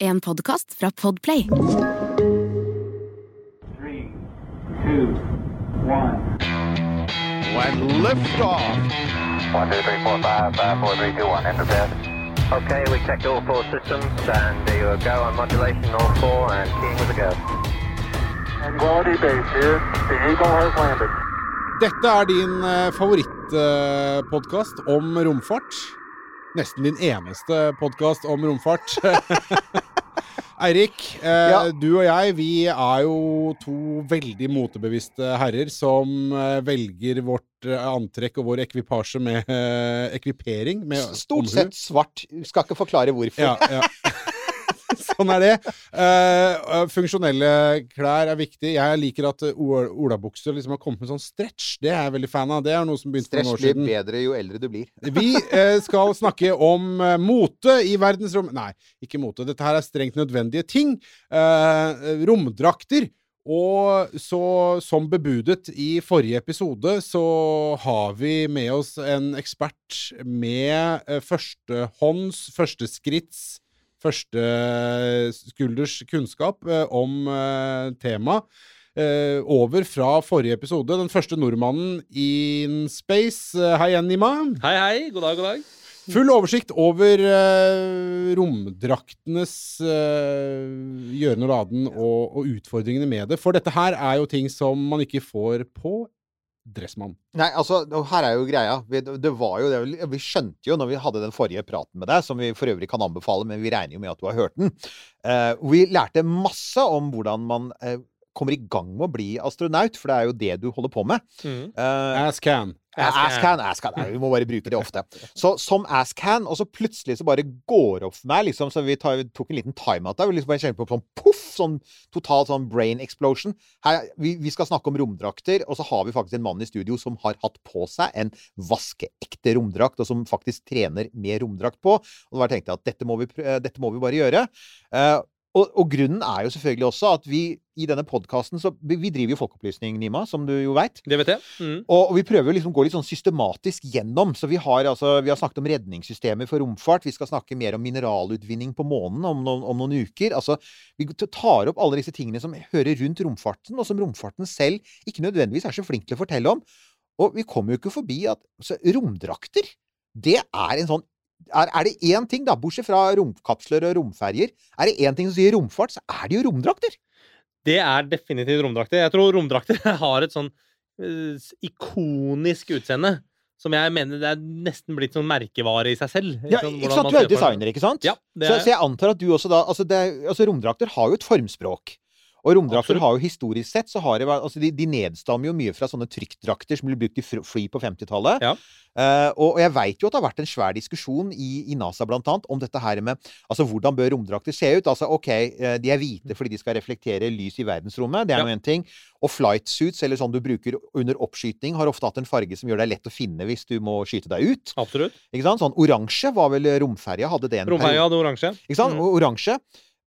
En podkast fra Podplay. Three, two, one. When liftoff. One, two, three, four, five, five, four, three, two, one. Enter bed. Okay, we checked all four systems, and there you go on modulation, all four, and keying with a go. Quality base here. The Eagle has landed. Dette er din uh, favorittpodkast om romfart. Nesten din eneste podkast om romfart. Eirik, eh, Ja. du og jeg vi er jo to veldig motebevisste herrer som eh, velger vårt eh, antrekk og vår ekvipasje med eh, ekvipering. Med Stort omhu. sett svart. Skal ikke forklare hvorfor. Ja, ja. sånn er det. Eh, funksjonelle klær er viktig. Jeg liker at eh, olabukser liksom har kommet med sånn stretch. Det er jeg veldig fan av. Det er noe som begynte for noen år siden. Stretch blir bedre jo eldre du blir. Vi uh, skal snakke om uh, mote i verdensrommet Nei, ikke mote. Dette her er strengt nødvendige ting. Romdrakter. Og så, som bebudet i forrige episode, så har vi med oss en ekspert med eh, førstehånds, førsteskritts, førsteskulders kunnskap eh, om eh, temaet. Eh, over fra forrige episode. Den første nordmannen in space. Eh, hei igjen, Nima. Hei, hei. God dag, god dag. Full oversikt over eh, romdraktenes eh, gjøren og laden og, og utfordringene med det. For dette her er jo ting som man ikke får på Dressmann. Nei, altså, her er jo greia. Vi, det var jo det, vi skjønte jo når vi hadde den forrige praten med deg, som vi for øvrig kan anbefale, men vi regner jo med at du har hørt den. Uh, vi lærte masse om hvordan man eh, kommer i gang med å bli astronaut, for det er jo det du holder på med. Mm. Uh, Ascan. Ascan, Asscan, As Vi må bare bruke det ofte. Så som Ascan, og så plutselig så bare går opp for meg, liksom, så vi, tar, vi tok en liten timeout der. Vi liksom bare kjenner på sånn poff, sånn total sånn brain explosion. Her, vi, vi skal snakke om romdrakter, og så har vi faktisk en mann i studio som har hatt på seg en vaskeekte romdrakt, og som faktisk trener med romdrakt på. Og da tenkte jeg at dette må vi, dette må vi bare gjøre. Eh, og, og grunnen er jo selvfølgelig også at vi i denne podkasten så Vi driver jo folkeopplysning, Nima, som du jo veit. Det vet jeg. Mm. Og, og vi prøver å liksom gå litt sånn systematisk gjennom. Så vi har, altså, vi har snakket om redningssystemer for romfart. Vi skal snakke mer om mineralutvinning på månen om noen, om noen uker. Altså, vi tar opp alle disse tingene som hører rundt romfarten, og som romfarten selv ikke nødvendigvis er så flink til å fortelle om. Og vi kommer jo ikke forbi at altså, romdrakter, det er en sånn er, er det én ting, da, bortsett fra romkapsler og romferjer, er det én ting som sier romfart, så er det jo romdrakter. Det er definitivt romdrakter. Jeg tror romdrakter har et sånn uh, ikonisk utseende. Som jeg mener det er nesten blitt sånn merkevare i seg selv. Ja, Sånn ikke sant? Du er designer, ikke sant? Ja, Så, så jeg antar at du også da Altså, det, altså romdrakter har jo et formspråk. Og romdrakter har jo historisk sett så har det Altså, de, de nedstammer jo mye fra sånne trykkdrakter som ble brukt i fly på 50-tallet. Ja. Uh, og, og jeg veit jo at det har vært en svær diskusjon i, i NASA blant annet om dette her med Altså, hvordan bør romdrakter se ut? Altså, OK, eh, de er hvite fordi de skal reflektere lys i verdensrommet, det er Ja. nå én ting. Og flight suits, eller sånn du bruker under oppskyting, har ofte hatt en farge som gjør deg lett å finne hvis du må skyte deg ut. Absolutt. Ikke sant? Sånn oransje var vel romferja, hadde det en Romferja hadde oransje. ikke sant? Mm. Oransje.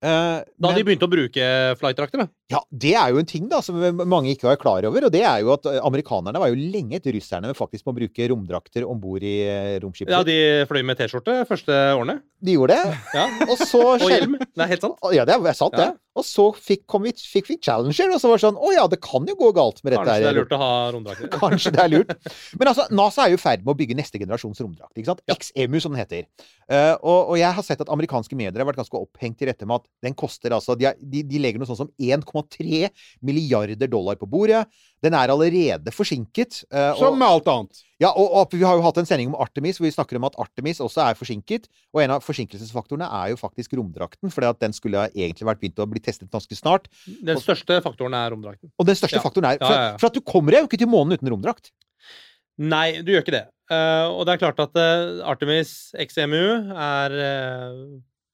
Eh, Da men- de begynte å bruke flightdrakter, ja, det er jo en ting da, som mange ikke var klar over. Og det er jo at eh, amerikanerne var jo lenge etter russerne med faktisk på å bruke romdrakter om bord i eh, romskipet. Ja, de fløy med T-skjorte første årene. de gjorde det. Ja. Og så Og hjelm. Det er helt sant. Ja, det er sant, det. Ja. Og så fikk, vi, fikk vi Challenger, og så var det sånn Å ja, det kan jo gå galt med dette Kanskje det er lurt å ha romdrakter. Kanskje det er lurt. Men altså, NASA er jo i ferd med å bygge neste generasjons romdrakt. ikke sant? Ja. XEMU, som den heter. Uh, og, og jeg har sett at amerikanske medier har vært ganske opphengt i dette med at den koster altså De, de, de legger noe sånn som 1,3 milliarder dollar på bordet. Den er allerede forsinket. Uh, Som med alt annet. Ja, og, og vi har jo hatt en sending om Artemis hvor vi snakker om at Artemis også er forsinket. Og en av forsinkelsesfaktorene er jo faktisk romdrakten, for den skulle ha egentlig vært begynt å bli testet ganske snart. Den største faktoren er romdrakten. Og den største Ja. faktoren er for, for at du kommer deg jo ikke til månen uten romdrakt. Nei, du gjør ikke det. Uh, og det er klart at uh, Artemis XMU er eh,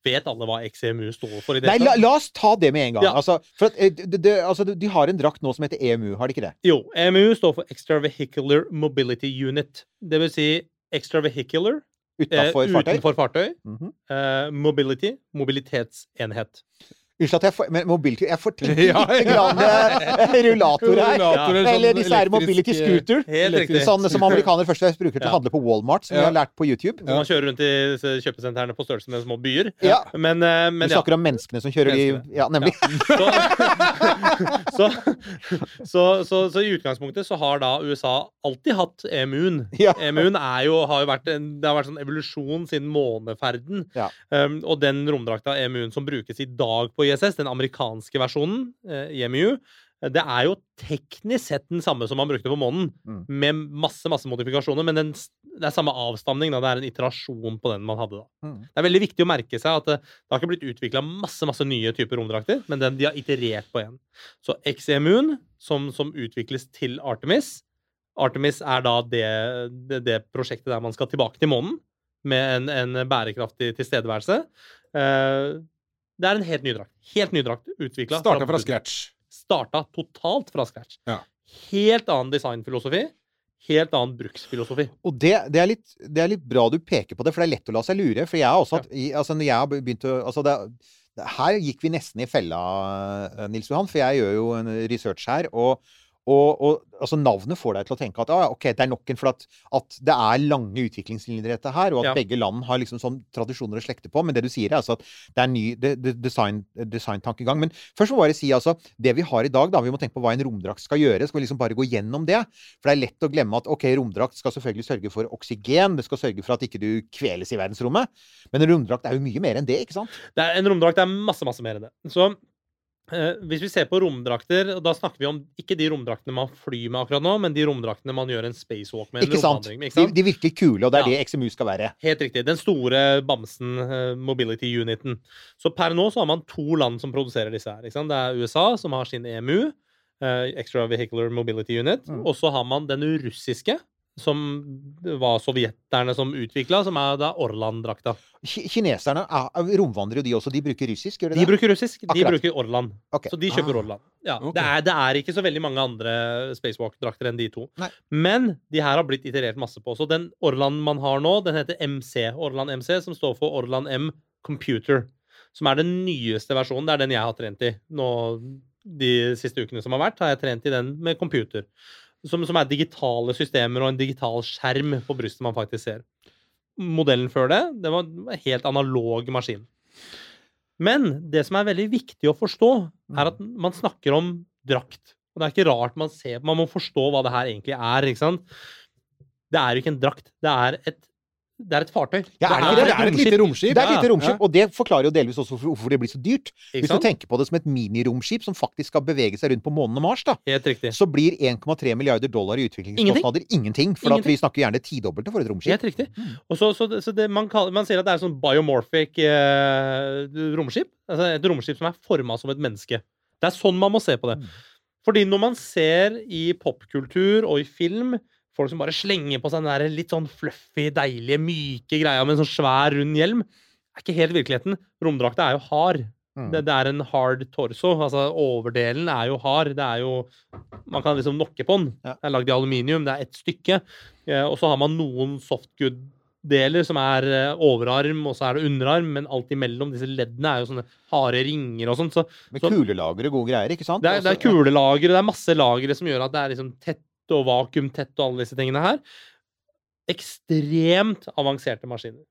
Vet alle hva XEMU står for i det Nei, la, la oss ta det med en gang. Ja. Altså, at, eh, det, det, altså, de har en drakt nå som heter EMU, har de ikke det? Jo, EMU står for Extravehicular Mobility Unit. Det vil si extravehicular, eh, Utafor fartøy? utenfor fartøy. -hmm. eh, mobility, mobilitetsenhet. Unnskyld at jeg får men mobility, Jeg får tenke Ja, litt ja. grann, eh, rullator her. Rullatorer, Eller sånn disse her mobility scooter. Sånn som amerikanere først og fremst bruker til å Ja. handle på Walmart, som vi har lært på YouTube. Når man kjører rundt i kjøpesentrene på størrelse med små byer. Ja. Men, eh, Du men ja. snakker om menneskene som kjører menneskene. i Ja, nemlig. Så, så, så, så, så i utgangspunktet så har da USA alltid hatt EMU-en. Ja. EMU-en er jo, har jo vært en, det har vært sånn evolusjon siden måneferden. Ja. Um, og den romdrakta EMU-en som brukes i dag på ISS, den amerikanske versjonen, eh, eh, det er jo teknisk sett den samme som man brukte på månen, Mm. med masse masse modifikasjoner, men den, det er samme avstamning. Da. Det er en iterasjon på den man hadde da. Mm. Det er veldig viktig å merke seg at det, det har ikke blitt utvikla masse masse nye typer romdrakter, men den, de har iterert på igjen. Så XEMUN, som, som utvikles til Artemis Artemis er da det, det, det prosjektet der man skal tilbake til månen med en, en bærekraftig tilstedeværelse. Eh, det er en helt ny drakt. Helt ny drakt utvikla Starta fra scratch. Starta totalt fra scratch. Ja. Helt annen designfilosofi. Helt annen bruksfilosofi. Og det, det, er litt, det er litt bra du peker på det, for det er lett å la seg lure. For jeg har også hatt ja. altså når jeg har begynt å altså det, Her gikk vi nesten i fella, Nils Johan, for jeg gjør jo en research her. og og, og altså Navnet får deg til å tenke at ah, ok, det er nok en for at, at det er lange utviklingslinjer i dette her, og at Ja. begge land har liksom sånn tradisjoner å slekte på. Men det du sier, er altså at det er ny det, det, design, designtankegang. Men først må bare si altså det vi har i dag, da, vi må tenke på hva en romdrakt skal gjøre. Skal vi liksom bare gå gjennom det? For det er lett å glemme at ok, romdrakt skal selvfølgelig sørge for oksygen. Det skal sørge for at ikke du kveles i verdensrommet. Men en romdrakt er jo mye mer enn det, ikke sant? Det er, en romdrakt er masse, masse mer enn det. Så hvis vi ser på romdrakter, og da snakker vi om ikke de romdraktene man flyr med akkurat nå, men de romdraktene man gjør en spacewalk med. Ikke sant? med, De, Ikke sant? de virkelig kule, og det er Ja. det XMU skal være. Helt riktig. Den store bamsen, eh, mobility uniten. Så per nå så har man to land som produserer disse her. Det er USA, som har sin EMU, eh, Extra Vehicular Mobility Unit, Mm. og så har man den russiske, som var sovjeterne som utvikla, som er da Orland-drakta. Kineserne er, romvandrer jo de også. De bruker russisk, gjør de De bruker russisk, de Akkurat. bruker Orland. Okay. Så de kjøper Ah. Orland. Ja, okay. det, er, det er ikke så veldig mange andre Spacewalk-drakter enn de to. Nei. Men de her har blitt iterert masse på. Så den Orland man har nå, den heter MC. Orland MC, som står for Orland M Computer. Som er den nyeste versjonen. Det er den jeg har trent i. Nå, de siste ukene som har vært, har jeg trent i den med computer. Som, som er digitale systemer og en digital skjerm på brystet man faktisk ser. Modellen før det, det var en helt analog maskin. Men det som er veldig viktig å forstå, er at man snakker om drakt. Og det er ikke rart man ser Man må forstå hva det her egentlig er. ikke sant? Det er jo ikke en drakt. Det er et, det er et fartøy. Ja, er det Det ikke er et lite romskip. Det er et lite Ja, romskip, og det forklarer jo delvis også hvorfor- det blir så dyrt. Hvis du tenker på det som et miniromskip som faktisk skal bevege seg rundt på månen og Mars, da, så blir 1,3 milliarder dollar i utviklingskostnader ingenting. For Ingenting. vi snakker gjerne tidobbelte for et romskip. Helt riktig. Og så, så, så det, man, kaller, man sier at det er sånn biomorphic eh, romskip. Altså et romskip som er forma som et menneske. Det er sånn man må se på det. Fordi når man ser i popkultur og i film folk som bare slenger på seg den der litt sånn fluffy, deilige, myke greia med en sånn svær, rund hjelm, er ikke helt virkeligheten. Romdrakta er jo hard. Mm. Det, det er en hard torso. Altså overdelen er jo hard. Det er jo Man kan liksom nokke på den. Ja. Det er lagd i aluminium. Det er ett stykke. Eh, og så har man noen softgood-deler som er eh, overarm, og så er det underarm, men alt imellom disse leddene er jo sånne harde ringer og sånn. Så Med kulelagre, gode greier, ikke sant? det er, det er kulelagre, det er masse lagre som gjør at det er liksom tett og vakuumtett og alle disse tingene her. Ekstremt avanserte maskiner.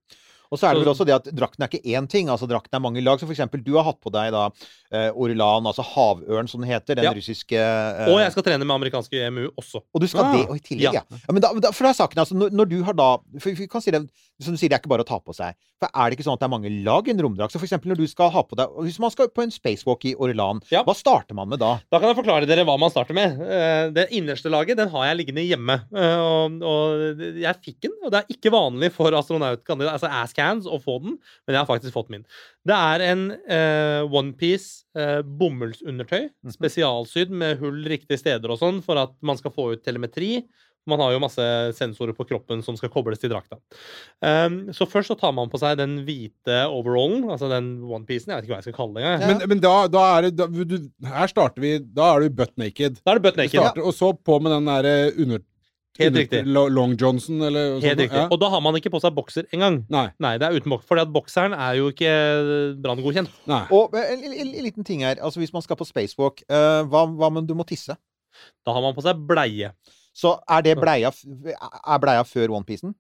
Og så er det vel også det at drakten er ikke én ting. altså Drakten er mange lag. Så for eksempel, du har hatt på deg da eh, Orlan, altså havørn som den heter. Den Ja. russiske uh... Og jeg skal trene med amerikanske EMU også. Og du skal Ah, det og i tillegg, ja. ja. men da, for da er saken, altså, når, når du har da for vi kan si det, Som du sier, det er ikke bare å ta på seg. For er det ikke sånn at det er mange lag i en romdrakt? Så for eksempel når du skal ha på deg Hvis man skal på en spacewalk i Orlan, Ja. hva starter man med da? Da kan jeg forklare dere hva man starter med. Eh, Det innerste laget den har jeg liggende hjemme. Og, og jeg fikk den, og det er ikke vanlig for astronautkandidater, altså ass-cans, å få den, men jeg har faktisk fått min. Det er en eh, onepiece eh, bomullsundertøy, Mhm. spesialsydd med hull riktige steder og sånn, for at man skal få ut telemetri. Man har jo masse sensorer på kroppen som skal kobles til drakta. Um, så først så tar man på seg den hvite overallen, altså den onepiecen. Jeg vet ikke hva jeg skal kalle det engang. Men, men da, da er det da, du, Her starter vi Da er du butt naked. Da er det butt naked. starter, Og så på med den der eh, under, Helt riktig. Long Johnson eller noe Helt riktig. Ja. Og da har man ikke på seg bokser engang. Nei. Nei, det er uten bokser. Fordi at bokseren er jo ikke branngodkjent. nei. Og eh, en, en, en liten ting her. Altså Hvis man skal på spacewalk, uh, hva, hva om du må tisse? Da har man på seg bleie. Så er det bleia, er bleia før onepiecen?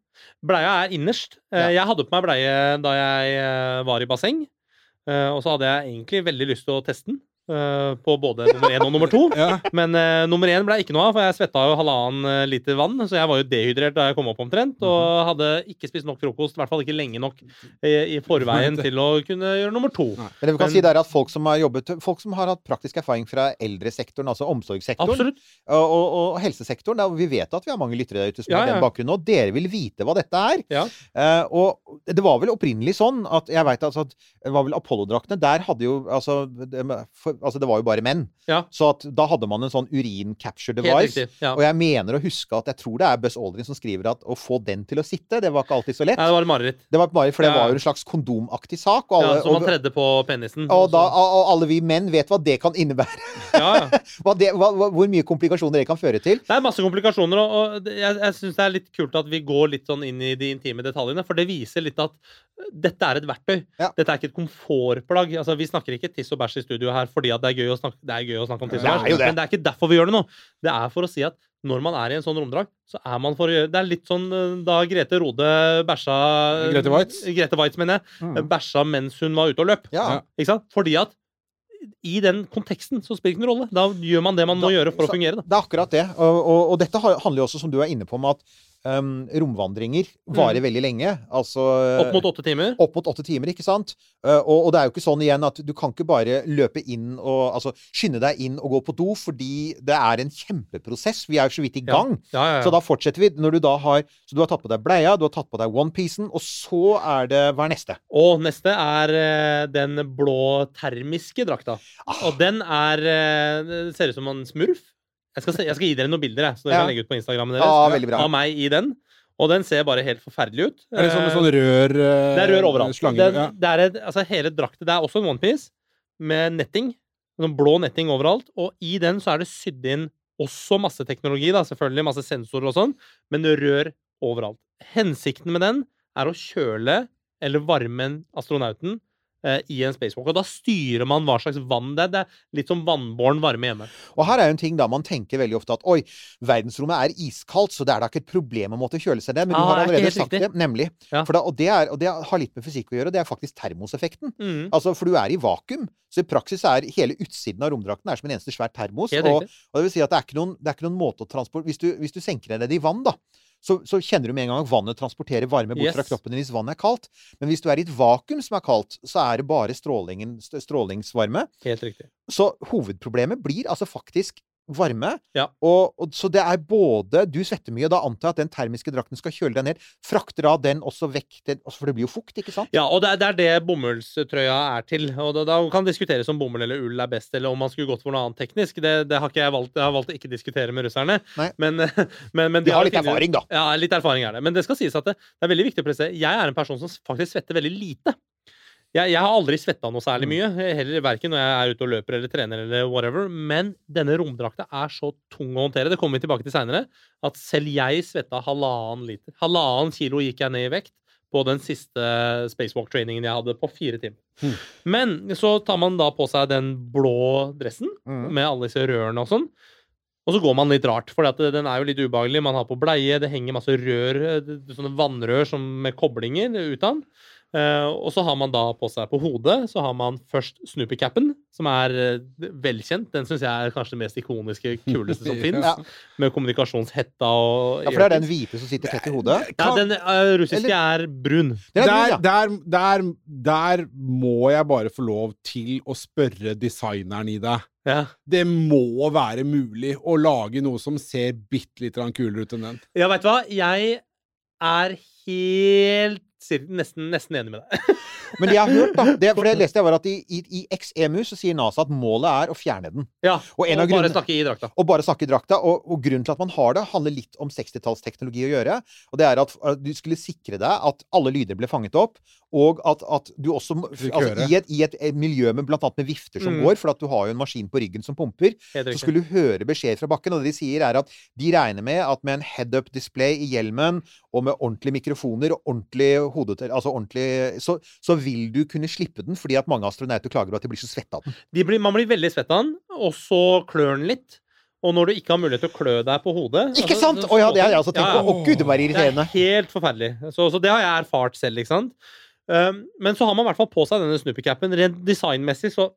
Bleia er innerst. Eh, Ja. Jeg hadde på meg bleie da jeg eh, var i basseng. Eh, Og så hadde jeg egentlig veldig lyst til å teste den. Eh, På både nummer én og nummer to. Ja. Men uh, nummer én ble ikke noe av, for jeg svetta jo halvannen eh, liter vann. Så jeg var jo dehydrert da jeg kom opp omtrent, og hadde ikke spist nok frokost. I hvert fall ikke lenge nok i, i forveien til å kunne gjøre nummer to. Nei. Men det vi kan Men- si der er at folk som har jobbet Folk som har hatt praktisk erfaring fra eldresektoren, altså omsorgssektoren, og, og, og helsesektoren Vi vet at vi har mange lyttere der ute som Ja, har den bakgrunnen, og dere vil vite hva dette er. Ja. Uh, og det var vel opprinnelig sånn at jeg vet altså at det var vel Apollo-draktene Der hadde jo altså det, for, altså det var jo bare menn. Ja. Så at da hadde man en sånn urin capture device. Ja. Og jeg mener å huske at jeg tror det er Buzz Aldrin som skriver at å få den til å sitte, det var ikke alltid så lett. Ja, det var et mareritt. Det var mareritt, for det var jo en slags kondomaktig sak. Og alle, Ja, så man tredde på penisen. og, da, og alle vi menn vet hva det kan innebære. det, hva, hvor mye komplikasjoner det kan føre til. Det er masse komplikasjoner, og, og jeg, jeg syns det er litt kult at vi går litt sånn inn i de intime detaljene, for det viser litt at dette er et verktøy. Dette er ikke et komfortplagg. Altså, vi snakker ikke tiss og bæsj i studio her fordi at det er gøy å snakke, det er gøy å snakke om tiss og bæsj, men det er ikke derfor vi gjør det nå. Det er for å si at når man er i en sånn romdrakt, så er man for å gjøre Det er litt sånn eh, da Grete Rode bæsja Grete Waitz. Grete Waitz, mener jeg. Bæsja mens hun var ute og løp. Ja. Ikke sant? Fordi at i den konteksten så spiller det ikke noen rolle. Da gjør man det man må gjøre for så- å fungere. Da. Det er akkurat det. Og, og, og dette handler jo også, som du er inne på, om at um, romvandringer varer veldig lenge. Altså Mm. Opp mot åtte timer. opp mot åtte timer, ikke sant? Uh, og, og det er jo ikke sånn igjen at du kan ikke bare løpe inn og altså skynde deg inn og gå på do, fordi det er en kjempeprosess. Vi er jo så vidt i gang. Ja, ja, ja. Så da fortsetter vi. Når du da har Så du har tatt på deg bleia, du har tatt på deg onepiecen, og så er det Hva er neste? Og neste er eh, den blå termiske drakta. Ah. Og den er eh, Det ser ut som en smurf. Jeg skal, se, jeg skal gi dere noen bilder, jeg, så dere Ja. kan legge ut på Instagrammen deres. Ja, veldig bra. Av meg i den. Og den ser bare helt forferdelig ut. Er det sånn, Eh, sånn rør uh, det er rør overalt. Slange, Den, ja. det, er et, altså hele draktet. det er også en onepiece med netting. Sånn blå netting overalt. Og i den så er det sydd inn også masse teknologi, da, selvfølgelig, masse sensorer og sånn, men rør overalt. Hensikten med den er å kjøle eller varme astronauten eh, i en spacewalk. Og da styrer man hva slags vann det er. Det er litt som vannbåren varme hjemme. Og her er jo en ting da man tenker veldig ofte at oi, verdensrommet er iskaldt, så det er da ikke et problem å måtte kjøle seg ned. Men ah, du har ikke allerede sagt riktig. det, nemlig. Ja. For da, og, det er, og det har litt med fysikk å gjøre, det er faktisk termoseffekten. Mm. Altså, For du er i vakuum. Så i praksis er hele utsiden av romdrakten er som en eneste svær termos. Og, og det vil si at det er ikke noen, det er ikke noen måte å transportere hvis, du- hvis du senker deg ned i vann, da, så, så kjenner du med en gang at vannet transporterer varme bort fra kroppen din hvis vannet er kaldt. Men hvis du er i et vakuum som er kaldt, så er det bare strålingsvarme. Helt riktig. Så hovedproblemet blir altså faktisk varme. Ja. Og, og, så det er både Du svetter mye, og da antar jeg at den termiske drakten skal kjøle deg ned. Frakter da den også vekk den, altså, For det blir jo fukt, ikke sant? Ja, og det er, det er det bomullstrøya er til. Og da, da kan diskuteres om bomull eller ull er best, eller om man skulle gått for noe annet teknisk. Det, det har ikke jeg valgt. Jeg har valgt å ikke diskutere med russerne. Men, men, men De har litt funnet- erfaring, da. Ja, litt erfaring er det. Men det skal sies at det, det er veldig viktig å presisere. Jeg er en person som faktisk svetter veldig lite. Jeg, jeg har aldri svetta noe særlig mye, heller verken når jeg er ute og løper eller trener eller whatever, men denne romdrakta er så tung å håndtere, det kommer vi tilbake til seinere, at selv jeg svetta halvannen liter. Halvannen kilo gikk jeg ned i vekt på den siste spacewalk-trainingen jeg hadde, på fire timer. Mm. Men så tar man da på seg den blå dressen Mm. med alle disse rørene og sånn. Og så går man litt rart, for den er jo litt ubehagelig. Man har på bleie, det henger masse rør, eh, sånne vannrør som med koblinger ut av den. Eh, og så har man da på seg på hodet så har man først Snoopy-cappen, som er eh, velkjent. Den syns jeg er kanskje det mest ikoniske, kuleste som fins. Ja. Med kommunikasjonshetta og Ja, for det er den hvite som sitter tett i hodet. Ja, den eh, russiske Eller- er brun. Er Der, der, der, der må jeg bare få lov til å spørre designeren i deg. Ja. Det må være mulig å lage noe som ser bitte litt kulere ut enn den. ja, veit du hva? Jeg er helt nesten, nesten enig med deg. Men det jeg har hørt, da det, For det leste jeg var at i, i, i XEMU så sier NASA at målet er å fjerne den. Ja, Og en av bare snakke i drakta. Og bare snakke i drakta. Og, og grunnen til at man har det, handler litt om 60-tallsteknologi å gjøre. Og det er at du skulle sikre deg at alle lyder ble fanget opp, og at, at du også altså, i, et, I et, et miljø med blant annet med vifter som Mm. går, for at du har jo en maskin på ryggen som pumper, så skulle du høre beskjed fra bakken. Og det de sier, er at de regner med at med en head-up display i hjelmen, og med ordentlige mikrofoner og ordentlig hodetell Altså ordentlig så, så vil du kunne slippe den, fordi at mange astronauter klager på at de blir så svette av den. De blir, man blir veldig svett av den, og så klør den litt. Og når du ikke har mulighet til å klø deg på hodet Ikke altså, sant? Å oh, ja, det har jeg også tenkt Ja, ja. på. Å gud, det var Det er helt forferdelig. Så, så det har jeg erfart selv, ikke sant. Um, men så har man i hvert fall på seg denne Snoopy-capen. Rent designmessig så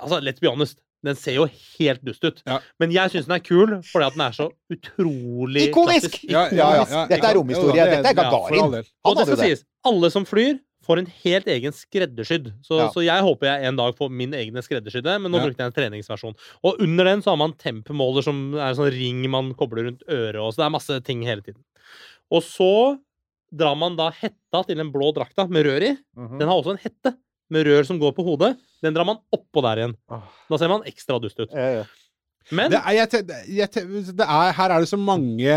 Altså, let's be honest. Den ser jo helt dust ut. Ja. Men jeg syns den er kul fordi at den er så utrolig Ikonisk! klassisk. Ja, Ja, ja. Dette er romhistorie. Dette er Gagarin. Og det skal det. sies, alle som flyr, får en helt egen skreddersydd. Så, Ja. så jeg håper jeg en dag får min egne skreddersydde, men nå Ja. brukte jeg en treningsversjon. Og under den så har man temp-måler som er en sånn ring man kobler rundt øret, og så det er masse ting hele tiden. Og så drar man da hetta til den blå drakta med rør i. Mhm. Den har også en hette med rør som går på hodet. Den drar man oppå der igjen. Da ser man ekstra dust ut. Ja, ja. Men Det er, jeg, det er, her er det så mange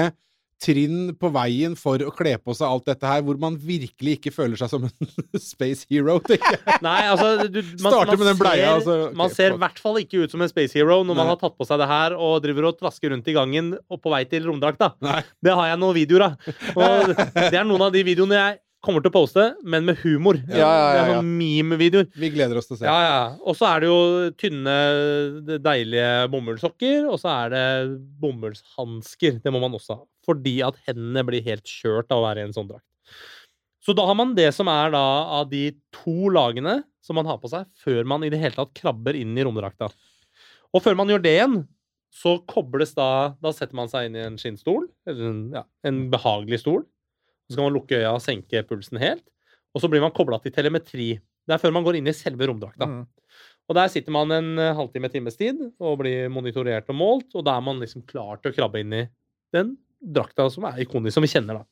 trinn på veien for å kle på seg alt dette her, hvor man virkelig ikke føler seg som en space hero. tenker jeg. Nei, altså du, man, Starter med den bleia, altså, okay, Man ser i hvert fall ikke ut som en space hero når man har tatt på seg det her og driver og trasker rundt i gangen og på vei til romdrakta. Nei. Det har jeg noen videoer av. Og det er noen av de videoene jeg kommer til å poste, men med humor. Ja, ja, ja, Det er sånn meme-videoer. Vi gleder oss til å se. Ja, ja. Og så er det jo tynne, deilige bomullssokker, og så er det bomullshansker. Det må man også ha. Fordi at hendene blir helt kjørt av å være i en sånn drakt. Så da har man det som er da av de to lagene som man har på seg før man i det hele tatt krabber inn i romdrakta. Og før man gjør det igjen, så kobles da Da setter man seg inn i en skinnstol, eller en, ja, en behagelig stol. Så skal man lukke øya og senke pulsen helt. Og så blir man kobla til telemetri. Det er før man går inn i selve romdrakta. Mm. Og der sitter man en eh, halvtime, times tid og blir monitorert og målt, og da er man liksom klar til å krabbe inn i den drakta som er ikonisk, som vi kjenner, da.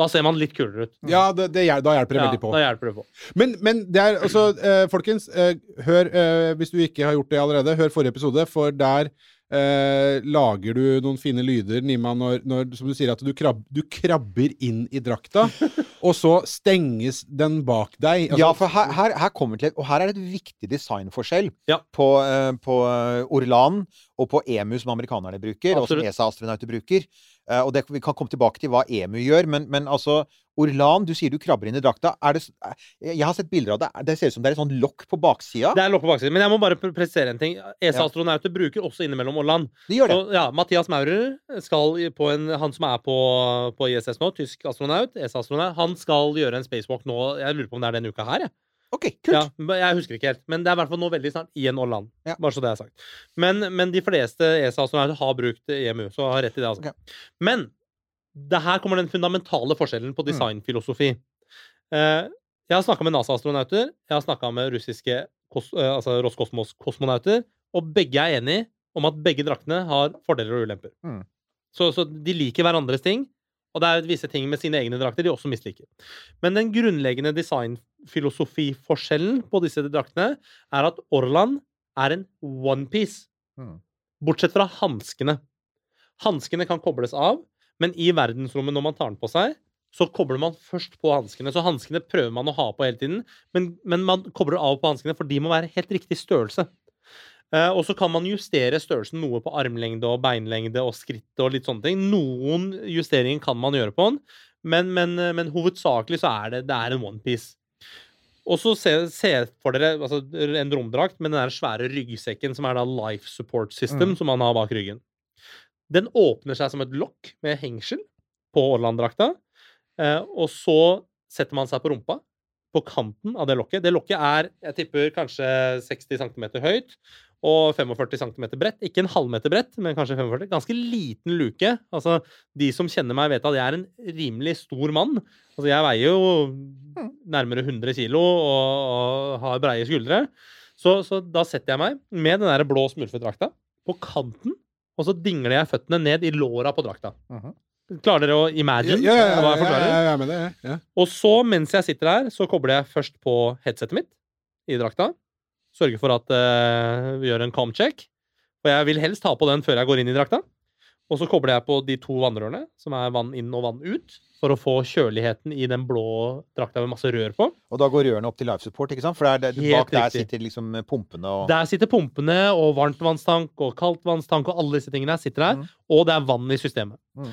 Da ser man litt kulere ut. Ja, det, det, da hjelper det Ja, veldig på. da hjelper det på. Men, men det er altså eh, Folkens, eh, hør eh, Hvis du ikke har gjort det allerede, hør forrige episode, for der eh, lager du noen fine lyder, Nima, når, når som du sier, at du, krabb, du krabber inn i drakta, og så stenges den bak deg. Altså, Ja, for her, her, her kommer til Og her er det et viktig designforskjell Ja. på, eh, på eh, Orlan og på EMU, som amerikanerne bruker, og som ESA-astronauter bruker. Eh, og det, Vi kan komme tilbake til hva EMU gjør, men, men altså Orlan, du sier du krabber inn i drakta. Er det, eh, jeg har sett bilder av det. Det ser ut som det er et sånn lokk på baksida. Det er lokk på baksiden. Men jeg må bare presisere en ting. ESA-astronauter bruker også innimellom Orlan. De gjør det. Så, ja, Mathias Maurer skal på en Han som er på, på ISS nå, tysk astronaut, ESA-astronaut, han skal gjøre en spacewalk nå. Jeg lurer på om det er denne uka her, jeg. OK, kult. Ja, jeg husker ikke helt, men det er i hvert fall nå veldig snart i en Orland. Ja. Bare så det er sagt. Men, men de fleste ESA-astronauter har brukt EMU, så har rett i det. altså. Okay. Men det her kommer den fundamentale forskjellen Mm. på designfilosofi. Eh, jeg har snakka med NASA-astronauter, jeg har snakka med russiske eh, altså Roskosmos-kosmonauter, og begge er enige om at begge draktene har fordeler og ulemper. Mm. Så, så de liker hverandres ting, og det er visse ting med sine egne drakter de også misliker. Men den grunnleggende designfilosofiforskjellen på disse draktene er at Orlan er en onepiece. Mm. Bortsett fra hanskene. Hanskene kan kobles av, men i verdensrommet når man tar den på seg, så kobler man først på hanskene. Så hanskene prøver man å ha på hele tiden, men, men man kobler av på hanskene, for de må være helt riktig størrelse. Eh, og så kan man justere størrelsen noe på armlengde og beinlengde og skritt og litt sånne ting. Noen justeringer kan man gjøre på den, men, men, men hovedsakelig så er det, det er en onepiece. Og så se, se for dere altså, en romdrakt med den der svære ryggsekken som er da life support system, Mm. som man har bak ryggen. Den åpner seg som et lokk med hengsel på Orland-drakta, eh, og så setter man seg på rumpa, på kanten av det lokket. Det lokket er, jeg tipper, kanskje 60 cm høyt og 45 cm bredt. Ikke en halvmeter bredt, men kanskje 45. Ganske liten luke. Altså, de som kjenner meg, vet at jeg er en rimelig stor mann. Altså, jeg veier jo nærmere 100 kilo og, og har breie skuldre. Så, så da setter jeg meg med den der blå smurfedrakta på kanten, og så dingler jeg føttene ned i låra på drakta. Mhm. Klarer dere å ja, imagine ja, ja, hva jeg forklarer? ja, er det. Ja. Og så, mens jeg sitter her, så kobler jeg først på headsetet mitt i drakta. Sørger for at uh, vi gjør en calm check. Og jeg vil helst ha på den før jeg går inn i drakta. Og så kobler jeg på de to vannrørene, som er vann inn og vann ut, for å få kjøligheten i den blå drakta med masse rør på. Og da går rørene opp til life support, ikke sant? For er, det, Helt bak der sitter liksom pumpene og Der sitter pumpene og varmtvannstank og kaldtvannstank og alle disse tingene sitter der. Mm. Og det er vann i systemet. Mm.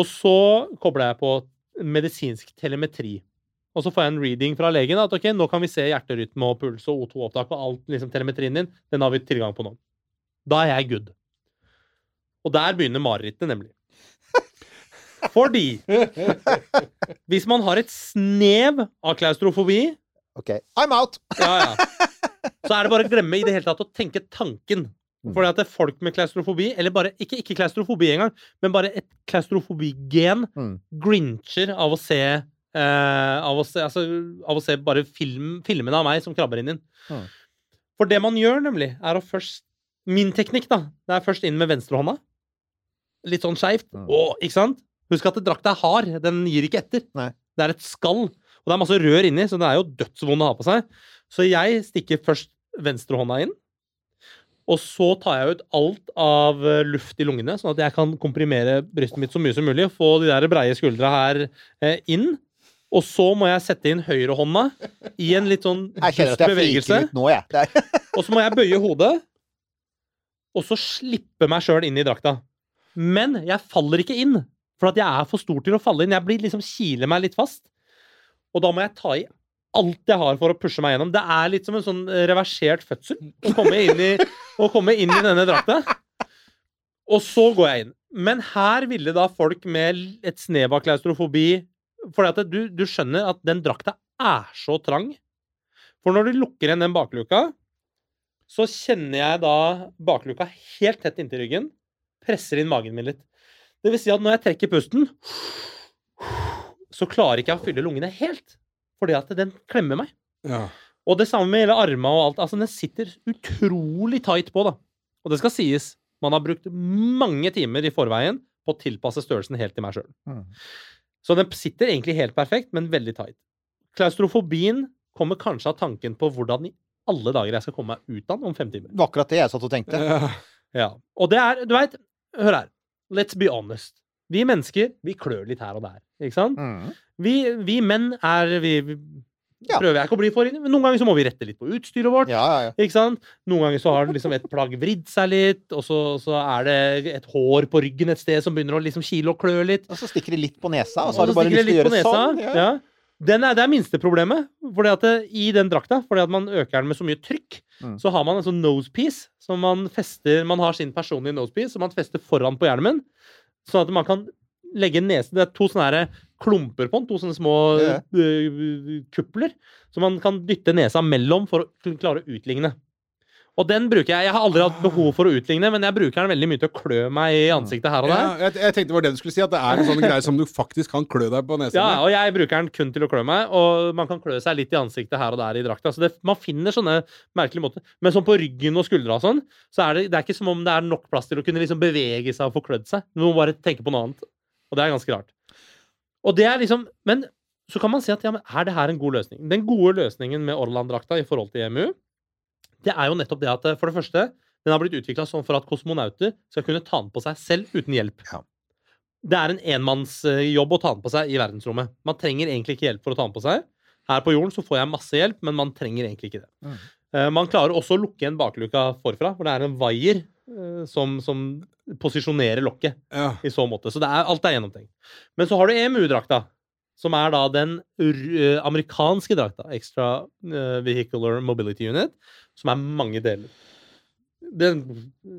Og så kobler jeg på medisinsk telemetri. Og så får jeg en reading fra legen at ok, nå kan vi se hjerterytme og puls og O2-opptak og alt liksom telemetrien din. Den har vi tilgang på nå. Da er jeg good. Og der begynner marerittene, nemlig. Fordi hvis man har et snev av klaustrofobi, OK, I'm out! ja, ja. Så er det bare å glemme i det hele tatt å tenke tanken. Mm. Fordi at det er folk med klaustrofobi, eller bare ikke, ikke klaustrofobi engang, men bare et klaustrofobigen, Mm. grincher av å se Uh, av, å se altså, av å se bare film, filmene av meg som krabber inn i den. Mm. For det man gjør, nemlig, er å først Min teknikk, da, det er først inn med venstrehånda. Litt sånn skeivt. Mm. Ikke sant? Husk at drakta er hard. Den gir ikke etter. Nei. Det er et skall. Og det er masse rør inni, så det er jo dødsvond å ha på seg. Så jeg stikker først venstrehånda inn. Og så tar jeg ut alt av eh, luft i lungene, sånn at jeg kan komprimere brystet mitt så mye som mulig. Få de der breie skuldra her eh, inn. Og så må jeg sette inn høyrehånda i en litt sånn dust bevegelse. nå, Og så må jeg bøye hodet, og så slippe meg sjøl inn i drakta. Men jeg faller ikke inn, for jeg er for stor til å falle inn. Jeg blir liksom kiler meg litt fast. Og da må jeg ta i alt jeg har for å pushe meg gjennom. Det er litt som en sånn eh, reversert fødsel å komme inn i, komme inn i denne drakta. Og så går jeg inn. Men her ville da folk med et snev av klaustrofobi For du, du skjønner at den drakta er så trang. For når du lukker igjen den bakluka, så kjenner jeg da bakluka helt tett inntil ryggen. Presser inn magen min litt. Det vil si at når jeg trekker pusten, så klarer ikke jeg å fylle lungene helt. Fordi at den klemmer meg. Ja. Og det samme med hele armene og alt. Altså, den sitter utrolig tight på, da. Og det skal sies, man har brukt mange timer i forveien på å tilpasse størrelsen helt til meg sjøl. Mm. Så den sitter egentlig helt perfekt, men veldig tight. Klaustrofobien kommer kanskje av tanken på hvordan i alle dager jeg skal komme meg ut av den om fem timer. det var akkurat det jeg satt og tenkte. Ja. Ja. Og det er, du veit, hør her. Let's be honest. Vi mennesker, vi klør litt her og der. Ikke sant? Mm. Vi, vi menn er vi, vi Ja. Prøver jeg ikke å bli for men noen ganger så må vi rette litt på utstyret vårt. Ja, ja, ja. Ikke sant? Noen ganger så har liksom et plagg vridd seg litt, og så, så er det et hår på ryggen et sted som begynner å liksom kile og klø litt. Og så stikker det litt på nesa, og Og så har du bare lyst til å gjøre nesa. sånn. Den er, det er minste problemet fordi at det, i den drakta. Fordi at man øker den med så mye trykk, Mm. så har man en sånn nosepiece som man fester Man har sin personlige nosepiece som man fester foran på hjelmen. Sånn at man kan legge nesen Det er to sånne her klumper på den. To sånne små Ja. uh, kupler. Som man kan dytte nesa mellom for å klare å utligne. Og den bruker jeg. Jeg har aldri hatt behov for å utligne, men jeg bruker den veldig mye til å klø meg i ansiktet her og der. Ja, jeg, jeg tenkte det var det du skulle si, at det er en sånn greie som du faktisk kan klø deg på nesen Ja, og jeg bruker den kun til å klø meg, og man kan klø seg litt i ansiktet her og der i drakta. Så det, man finner sånne merkelige måter. Men sånn på ryggen og skuldra og sånn, så er det, det er ikke som om det er nok plass til å kunne liksom bevege seg og få klødd seg. Du må bare tenke på noe annet. Og det er ganske rart. Og det er liksom Men så kan man si at ja, men er det her en god løsning? Den gode løsningen med Orland-drakta i forhold til EMU, det er jo nettopp det at eh, for det første, den har blitt utvikla sånn for at kosmonauter skal kunne ta den på seg selv uten hjelp. Ja. Det er en enmannsjobb å ta den på seg i verdensrommet. Man trenger egentlig ikke hjelp for å ta den på seg. Her på jorden så får jeg masse hjelp, men man trenger egentlig ikke det. Mm. Eh, Man klarer også å lukke igjen bakluka forfra, for det er en vaier eh, som, som posisjonerer lokket Ja. i så måte. Så det er, alt er gjennomtenkt. Men så har du EMU-drakta, som er da den eh, amerikanske drakta, Extra eh, Vehicular Mobility Unit, som er mange deler. Den,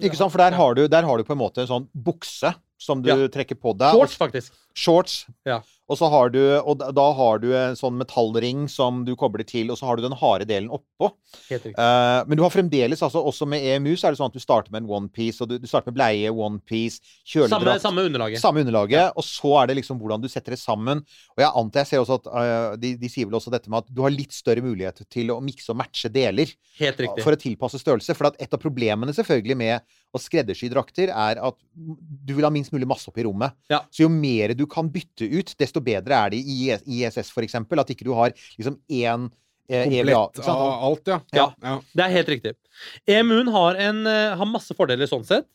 Ikke sant? For der har, du, der har du på en måte en sånn bukse som du Ja. trekker på deg. Shorts, faktisk. Shorts. Ja. Og så har du Og da- har du en sånn metallring som du kobler til, og så har du den harde delen oppå. Helt riktig. Eh, men du har fremdeles, altså også med EMU, så er det sånn at du starter med en onepiece, og du, du starter med bleie, onepiece, Samme, kjøledrakt samme underlaget. Samme underlaget, og så er det liksom hvordan du setter det sammen. Og jeg antar, jeg ser også at uh, de, de sier vel også dette med at du har litt større mulighet til å mikse og matche deler Helt riktig. for å tilpasse størrelse. For at et av problemene selvfølgelig med å skreddersy drakter, er at du vil ha minst mulig masse oppi rommet. Ja. Så jo mer du kan bytte ut, desto bedre er det i ISS for eksempel. At ikke du har liksom én Komplett EVA. Komplett sant? av alt, ja. Ja. ja. Det er helt riktig. EMU-en har, en, eh, har masse fordeler sånn sett.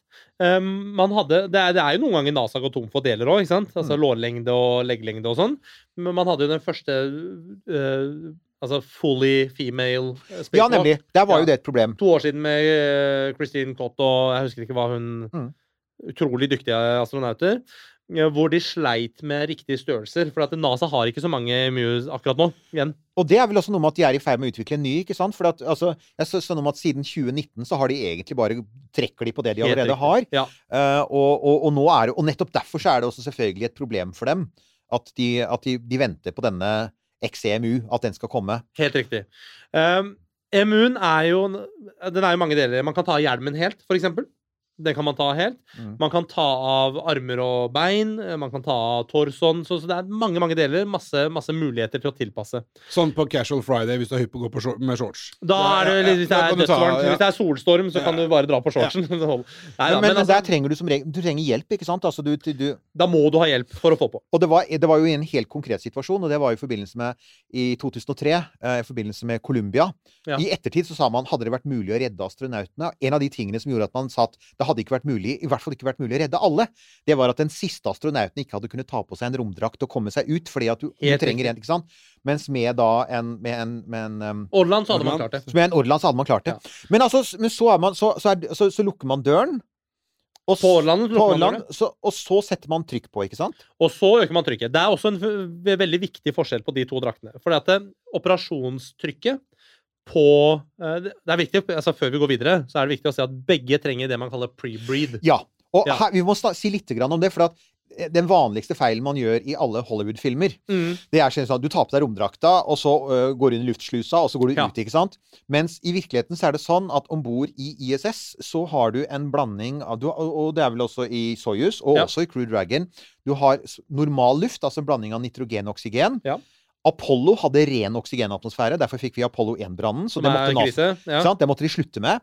Um, man hadde, det, er, det er jo noen ganger NASA går tom for deler òg, altså Mm. lårlengde og leggelengde og sånn. Men man hadde jo den første uh, altså fully female eh, Ja, nemlig. Der var Ja. jo det et problem. To år siden med uh, Christine Cott og jeg husker ikke hva hun Mm. Utrolig dyktige astronauter. Eh, Hvor de sleit med riktige størrelser. For at NASA har ikke så mange MUs akkurat nå. igjen. Og det er vel også noe med at de er i ferd med å utvikle en ny, ikke sant? For at, altså, jeg så, noe om at siden 2019 så har de egentlig bare trekker de på det de allerede har. Ja. Uh, og, og, og nå er det Og nettopp derfor så er det også selvfølgelig et problem for dem at de, at de, de venter på denne XEMU, at den skal komme. Helt riktig. Um, EMU-en er jo Den er jo mange deler. Man kan ta hjelmen helt, for eksempel. Den kan man ta helt. Mm. Man kan ta av armer og bein. Man kan ta av torsoen. Så, så det er mange mange deler. Masse, masse muligheter til å tilpasse. Sånn på Casual Friday hvis du er hypp på å gå på short, med shorts. Da er det ja, Hvis det er ta- ja. hvis det er solstorm, så kan du bare dra på shortsen. Det. Nei, men, men, men der altså, trenger du som regel Du trenger hjelp, ikke sant? Altså, du, du, da må du ha hjelp for å få på. Og det var, det var jo i en helt konkret situasjon, og det var i forbindelse med i 2003, eh, i forbindelse med Columbia. Ja. I ettertid så sa man hadde det vært mulig å redde astronautene. En av de tingene som gjorde at man sa at det hadde ikke vært mulig, i hvert fall ikke vært mulig å redde alle, det var at den siste astronauten ikke hadde kunnet ta på seg en romdrakt og komme seg ut, fordi at du, du trenger en, ikke sant? Mens med da en, med en, med en um, Orland så hadde man klart det. med en Orland så hadde man klart det. Men altså, men så, man, så, så, er, så, lukker man døren. Og, På Orland på lukker man Orland, så, og så setter man trykk på, ikke sant? Og så øker man trykket. Det er også en veldig viktig forskjell på de to draktene. For at operasjonstrykket på eh, Det er viktig, altså Før vi går videre, så er det viktig å si at begge trenger det man kaller pre-breed. Ja. Og Ja. Her, vi må si litt grann om det, for at eh, den vanligste feilen man gjør i alle Hollywood-filmer, Mm. det er sånn at du tar på deg romdrakta, og så uh, går du inn i luftslusa, og så går du Ja. ut, ikke sant? Mens i virkeligheten så er det sånn at om bord i ISS så har du en blanding av du, Og og det er vel også i Soyuz, og Ja. også i Crew Dragon. Du har normal luft, altså en blanding av nitrogen og oksygen. Ja. Apollo hadde ren oksygenatmosfære, derfor fikk vi Apollo 1-brannen. Så det måtte. Ja. sant? Det måtte de slutte med.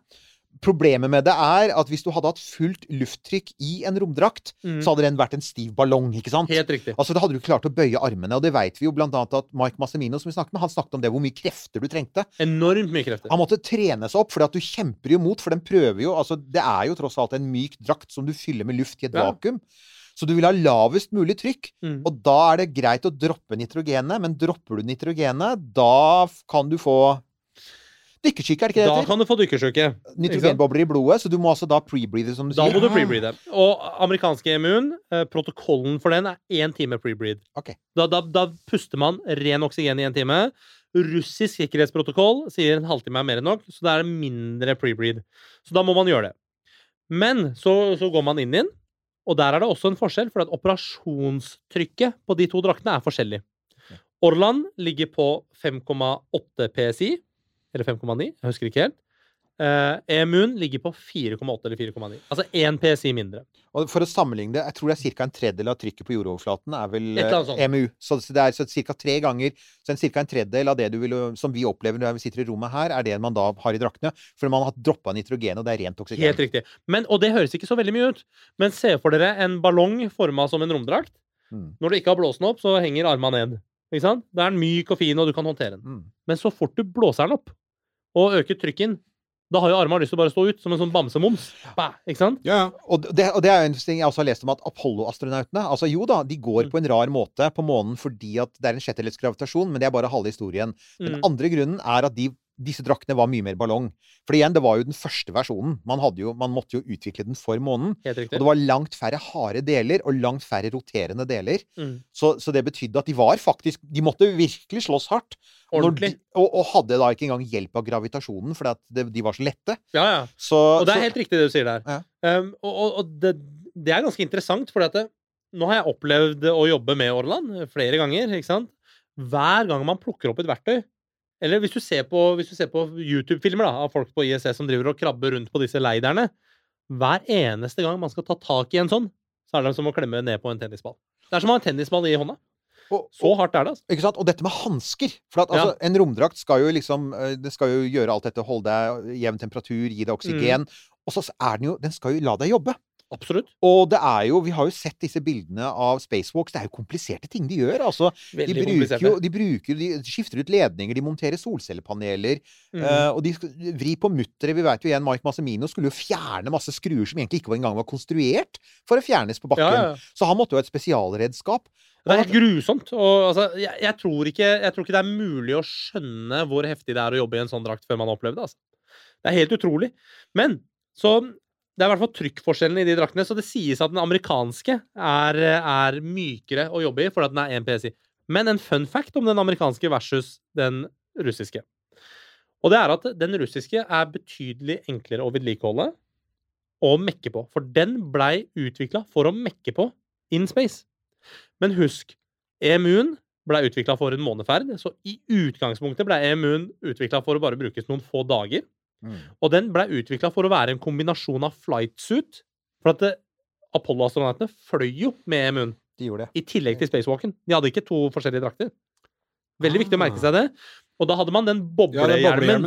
Problemet med det er at hvis du hadde hatt fullt lufttrykk i en romdrakt, Mm. så hadde den vært en stiv ballong, ikke sant? Helt riktig. Altså, Da hadde du klart å bøye armene, og det vet vi jo blant annet at Mike Massimino, som vi snakket med, han snakket om det, hvor mye krefter du trengte. Enormt mye krefter. Han måtte trene seg opp, for at du kjemper jo mot, for den prøver jo Altså, det er jo tross alt en myk drakt som du fyller med luft i et Ja. vakuum. Så du vil ha lavest mulig trykk. Mm. Og da er det greit å droppe nitrogenet, men dropper du nitrogenet, da kan du få dykkersyke, er det ikke det Da det heter? kan du få dykkersyke. Nitrogenbobler i blodet, så du må altså da pre-breathe, som du Da sier. må du pre-breathe. Og amerikanske immun, eh, protokollen for den er én time pre-breed. Okay. Da, da, da puster man ren oksygen i en time. Russisk sikkerhetsprotokoll sier en halvtime er mer enn nok, så det er mindre pre-breed. Så da må man gjøre det. Men så, så går man inn i den, og der er det også en forskjell, for at operasjonstrykket på de to draktene er forskjellig. Orland ligger på 5,8 PSI, eller 5,9, jeg husker ikke helt. Uh, EMUN ligger på 4,8 eller 4,9. Altså én PSI mindre. Og for å sammenligne det, jeg tror det er ca. en tredjedel av trykket på jordoverflaten er vel sånt. eh, EMU. Så det er så ca. tre ganger Så en ca. en tredjedel av det du vil, som vi opplever når vi sitter i rommet her, er det man da har i draktene. For man har droppa nitrogen, og det er rent oksygen. Helt riktig. Men, og det høres ikke så veldig mye ut. Men se for dere en ballong forma som en romdrakt. Mm. Når du ikke har blåst den opp, så henger armene ned. Ikke sant? Da er den myk og fin, og du kan håndtere den. Mm. Men så fort du blåser den opp, og øker trykket inn, da har jo armene lyst til å bare stå ut som en sånn bamsemums. Bah, ikke sant? Ja, ja. Og det, og det er en ting jeg også har lest om at Apollo-astronautene altså Jo da, de Mm. går på en rar måte på månen fordi at det er en sjettedels gravitasjon, men det er bare halve historien. Den Mm. andre grunnen er at de, disse draktene var mye mer ballong. For igjen, det var jo den første versjonen. Man, jo, man måtte jo utvikle den for månen. Og det var langt færre harde deler og langt færre roterende deler. Mm. Så, så det betydde at de var faktisk De måtte virkelig slåss hardt. Ordentlig. De, og, og hadde da ikke engang hjelp av gravitasjonen, fordi de var så lette. Ja, ja. Så, Og det er så- helt riktig det du sier der. Ja. Um, og og, det, det er ganske interessant, for nå har jeg opplevd å jobbe med Orland flere ganger. ikke sant? Hver gang man plukker opp et verktøy Eller hvis du ser på, hvis du ser på YouTube-filmer av folk på ISS som driver og krabber rundt på disse leiderne Hver eneste gang man skal ta tak i en sånn, så er det som å klemme ned på en tennisball. Det er som å ha en tennisball i hånda. og, Så hardt er det. altså. Ikke sant? Og dette med hansker. For at, altså, en romdrakt skal jo liksom eh, Det skal jo gjøre alt dette. Holde deg jevn temperatur, gi deg oksygen. Mm. Og så er den jo Den skal jo la deg jobbe. Absolutt. Og det er jo, vi har jo sett disse bildene av spacewalks. Det er jo kompliserte ting de gjør. altså. De Veldig bruker jo, de bruker, de skifter ut ledninger, de monterer solcellepaneler. Mm. Uh, og de vrir på mutteret. Vi vet jo igjen, Mike Massimino skulle jo fjerne masse skruer som egentlig ikke engang var konstruert for å fjernes på bakken. ja, ja. Så han måtte jo ha et spesialredskap. Det er helt grusomt. Og, altså, jeg, jeg, tror ikke, jeg tror ikke det er mulig å skjønne hvor heftig det er å jobbe i en sånn drakt før man har opplevd det. Altså. Det er helt utrolig. Men så Det er i hvert fall trykkforskjellen i de draktene. Så det sies at den amerikanske er, er mykere å jobbe i fordi den er 1 PSI. Men en fun fact om den amerikanske versus den russiske. Og det er at den russiske er betydelig enklere å vedlikeholde og mekke på. For den blei utvikla for å mekke på in space. Men husk, EMU-en ble utvikla for en måneferd, så i utgangspunktet ble EMU-en utvikla for å bare brukes noen få dager. Og den ble utvikla for å være en kombinasjon av flightsuit For at Apollo-astronautene fløy jo med EMU-en, De gjorde det. i tillegg til spacewalken. De hadde ikke to forskjellige drakter. Veldig viktig å merke seg det. Og da hadde man den boblehjelmen.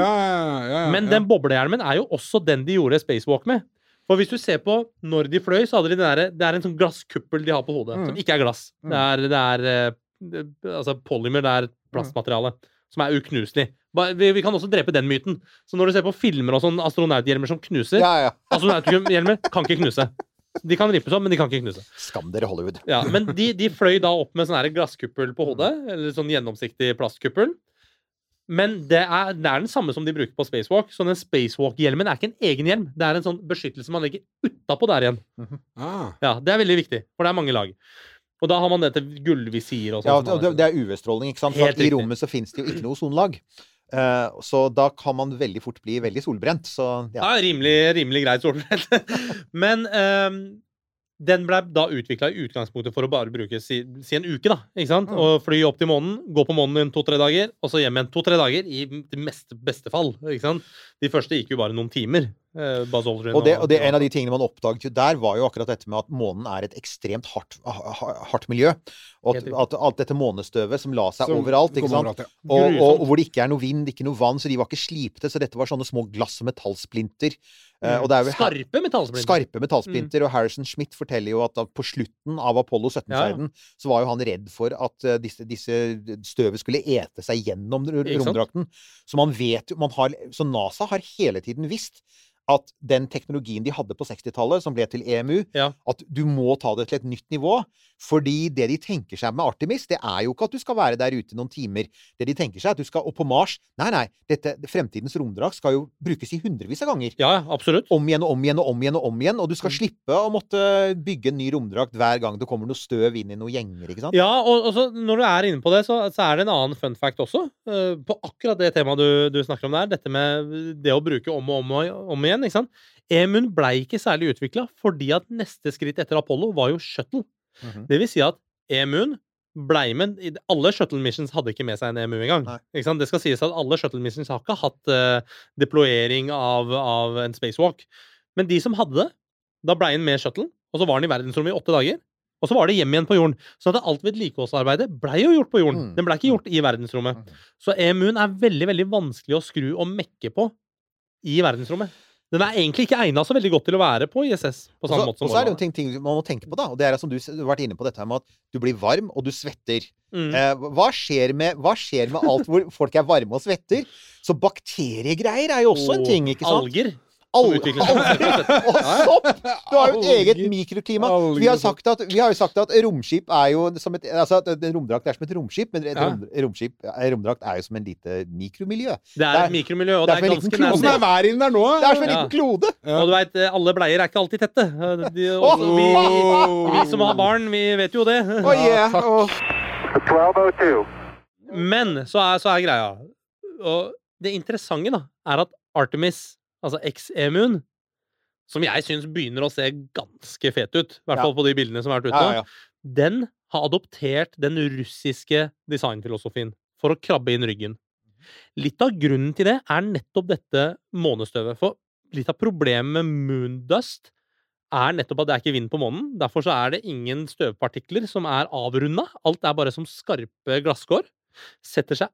Ja, ja, ja, Men den boblehjelmen er jo også den de gjorde spacewalk med. For hvis du ser på når de fløy, så hadde de den der, Det er en sånn glasskuppel de har på hodet, Mm. som ikke er glass. Det er, det er eh, altså polymer, det er plastmateriale, som er uknuselig. Vi, vi kan også drepe den myten. Så når du ser på filmer og sånn astronauthjelmer som knuser Ja, ja. Astronauthjelmer kan ikke knuse. De kan rippes opp, men de kan ikke knuse. Skam dere, Hollywood. Ja, men de, de fløy da opp med sånn glasskuppel på hodet, eller sånn gjennomsiktig plastkuppel. Men det er, det er den samme som de bruker på spacewalk. Så den spacewalk-hjelmen er ikke en egen hjelm. Det er en sånn beskyttelse man legger utapå der igjen. Ah. Ja, Det er veldig viktig, for det er mange lag. Og da har man dette gullvisir og Ja, sånn. det, det- det er UV-stråling, ikke sant? For at I rommet så finnes det jo ikke noe ozonlag. Eh, så da kan man veldig fort bli veldig solbrent. Så ja. Ja, rimelig, rimelig greit solbrent. Men um, den ble da utvikla i utgangspunktet for å bare bruke si, si en uke. da, ikke sant? Mm. Og fly opp til månen, gå på månen i to-tre dager, og så hjem igjen to-tre dager, i det meste, beste fall. ikke sant? De første gikk jo bare noen timer. Eh, Buzz Aldrin Og, det, og det, en av de tingene man oppdaget jo der, var jo akkurat dette med at månen er et ekstremt hardt, hardt miljø. Og at, at alt dette månestøvet som la seg Som overalt. ikke sant? overalt, ja. Og, og, og hvor det ikke er noe vind, ikke noe vann, så de var ikke slipte. Så dette var sånne små glass og metallsplinter. Mm. og det er jo her- Skarpe metallsplinter. Skarpe metallsplinter. Og Harrison Schmidt forteller jo at på slutten av Apollo 17-ferden så var jo han redd for at eh, disse, disse støvet skulle ete seg gjennom ro- romdrakten. Så man vet jo man har, Så NASA har hele tiden visst at den teknologien de hadde på 60-tallet, som ble til EMU, Ja. at du må ta det til et nytt nivå. Fordi det de tenker seg med Artemis, det er jo ikke at du skal være der ute noen timer. Det de tenker seg er at du skal Og på Mars Nei, nei. Dette, fremtidens romdrakt skal jo brukes i hundrevis av ganger Ja, ja, absolutt. om igjen og om igjen og om igjen og om igjen. Og du skal Mm. slippe å måtte bygge en ny romdrakt hver gang det kommer noe støv inn i noen gjenger, ikke sant? Ja, og, og så når du er inne på det, så, så er det en annen fun fact også. Uh, på akkurat det temaet du, du snakker om der. Dette med det å bruke om og om, og om igjen. ikke sant? Emun blei ikke særlig utvikla fordi at neste skritt etter Apollo var jo shuttle. Mhm. Det vil si at Emun blei med Alle shuttle missions hadde ikke med seg en EMU engang. Det skal sies at alle shuttle missions har ikke hatt uh, deployering av, av en spacewalk. Men de som hadde det, da blei den med shuttle, og så var den i verdensrommet i åtte dager. Og så var det hjem igjen på jorden. Så at alt vedlikeholdsarbeidet blei jo gjort på jorden. Mm. Den blei ikke gjort i verdensrommet. Mhm. Så EMU-en er veldig veldig vanskelig å skru og mekke på i verdensrommet. Den er egentlig ikke egna så veldig godt til å være på ISS. på samme også, måte som og så er det jo ting, ting man må tenke på, da. Og det er som du, du har vært inne på dette her med at du blir varm, og du svetter. Mm. Eh, hva, skjer med, hva skjer med alt hvor folk er varme og svetter? Så bakteriegreier er jo også en ting, ikke sant? Alger. Alger og sopp! Du har jo et eget mikroklima. Vi har, sagt at, vi har jo sagt at romskip er jo som et Altså at en romdrakt er som et romskip, men et rom, romskip, en romdrakt er jo som en lite mikromiljø. Det er er- et mikromiljø, og det det er er, en liten ganske klode. Åssen er været inne der nå? Det er som en liten klode! Ja. Og du veit, alle bleier er ikke alltid tette. De, også, vi, vi som har barn, vi vet jo det. Oh, yeah. 1202. Men så er, så er greia Og det interessante da er at Artemis, altså eks-emuen, som jeg syns begynner å se ganske fet ut, i hvert fall på de bildene som har vært ute Ja, ja, ja. den har adoptert den russiske designfilosofien for å krabbe inn ryggen. Litt av grunnen til det er nettopp dette månestøvet. For litt av problemet med moondust er nettopp at det er ikke vind på månen. Derfor så er det ingen støvpartikler som er avrunda. Alt er bare som skarpe glasskår. Setter seg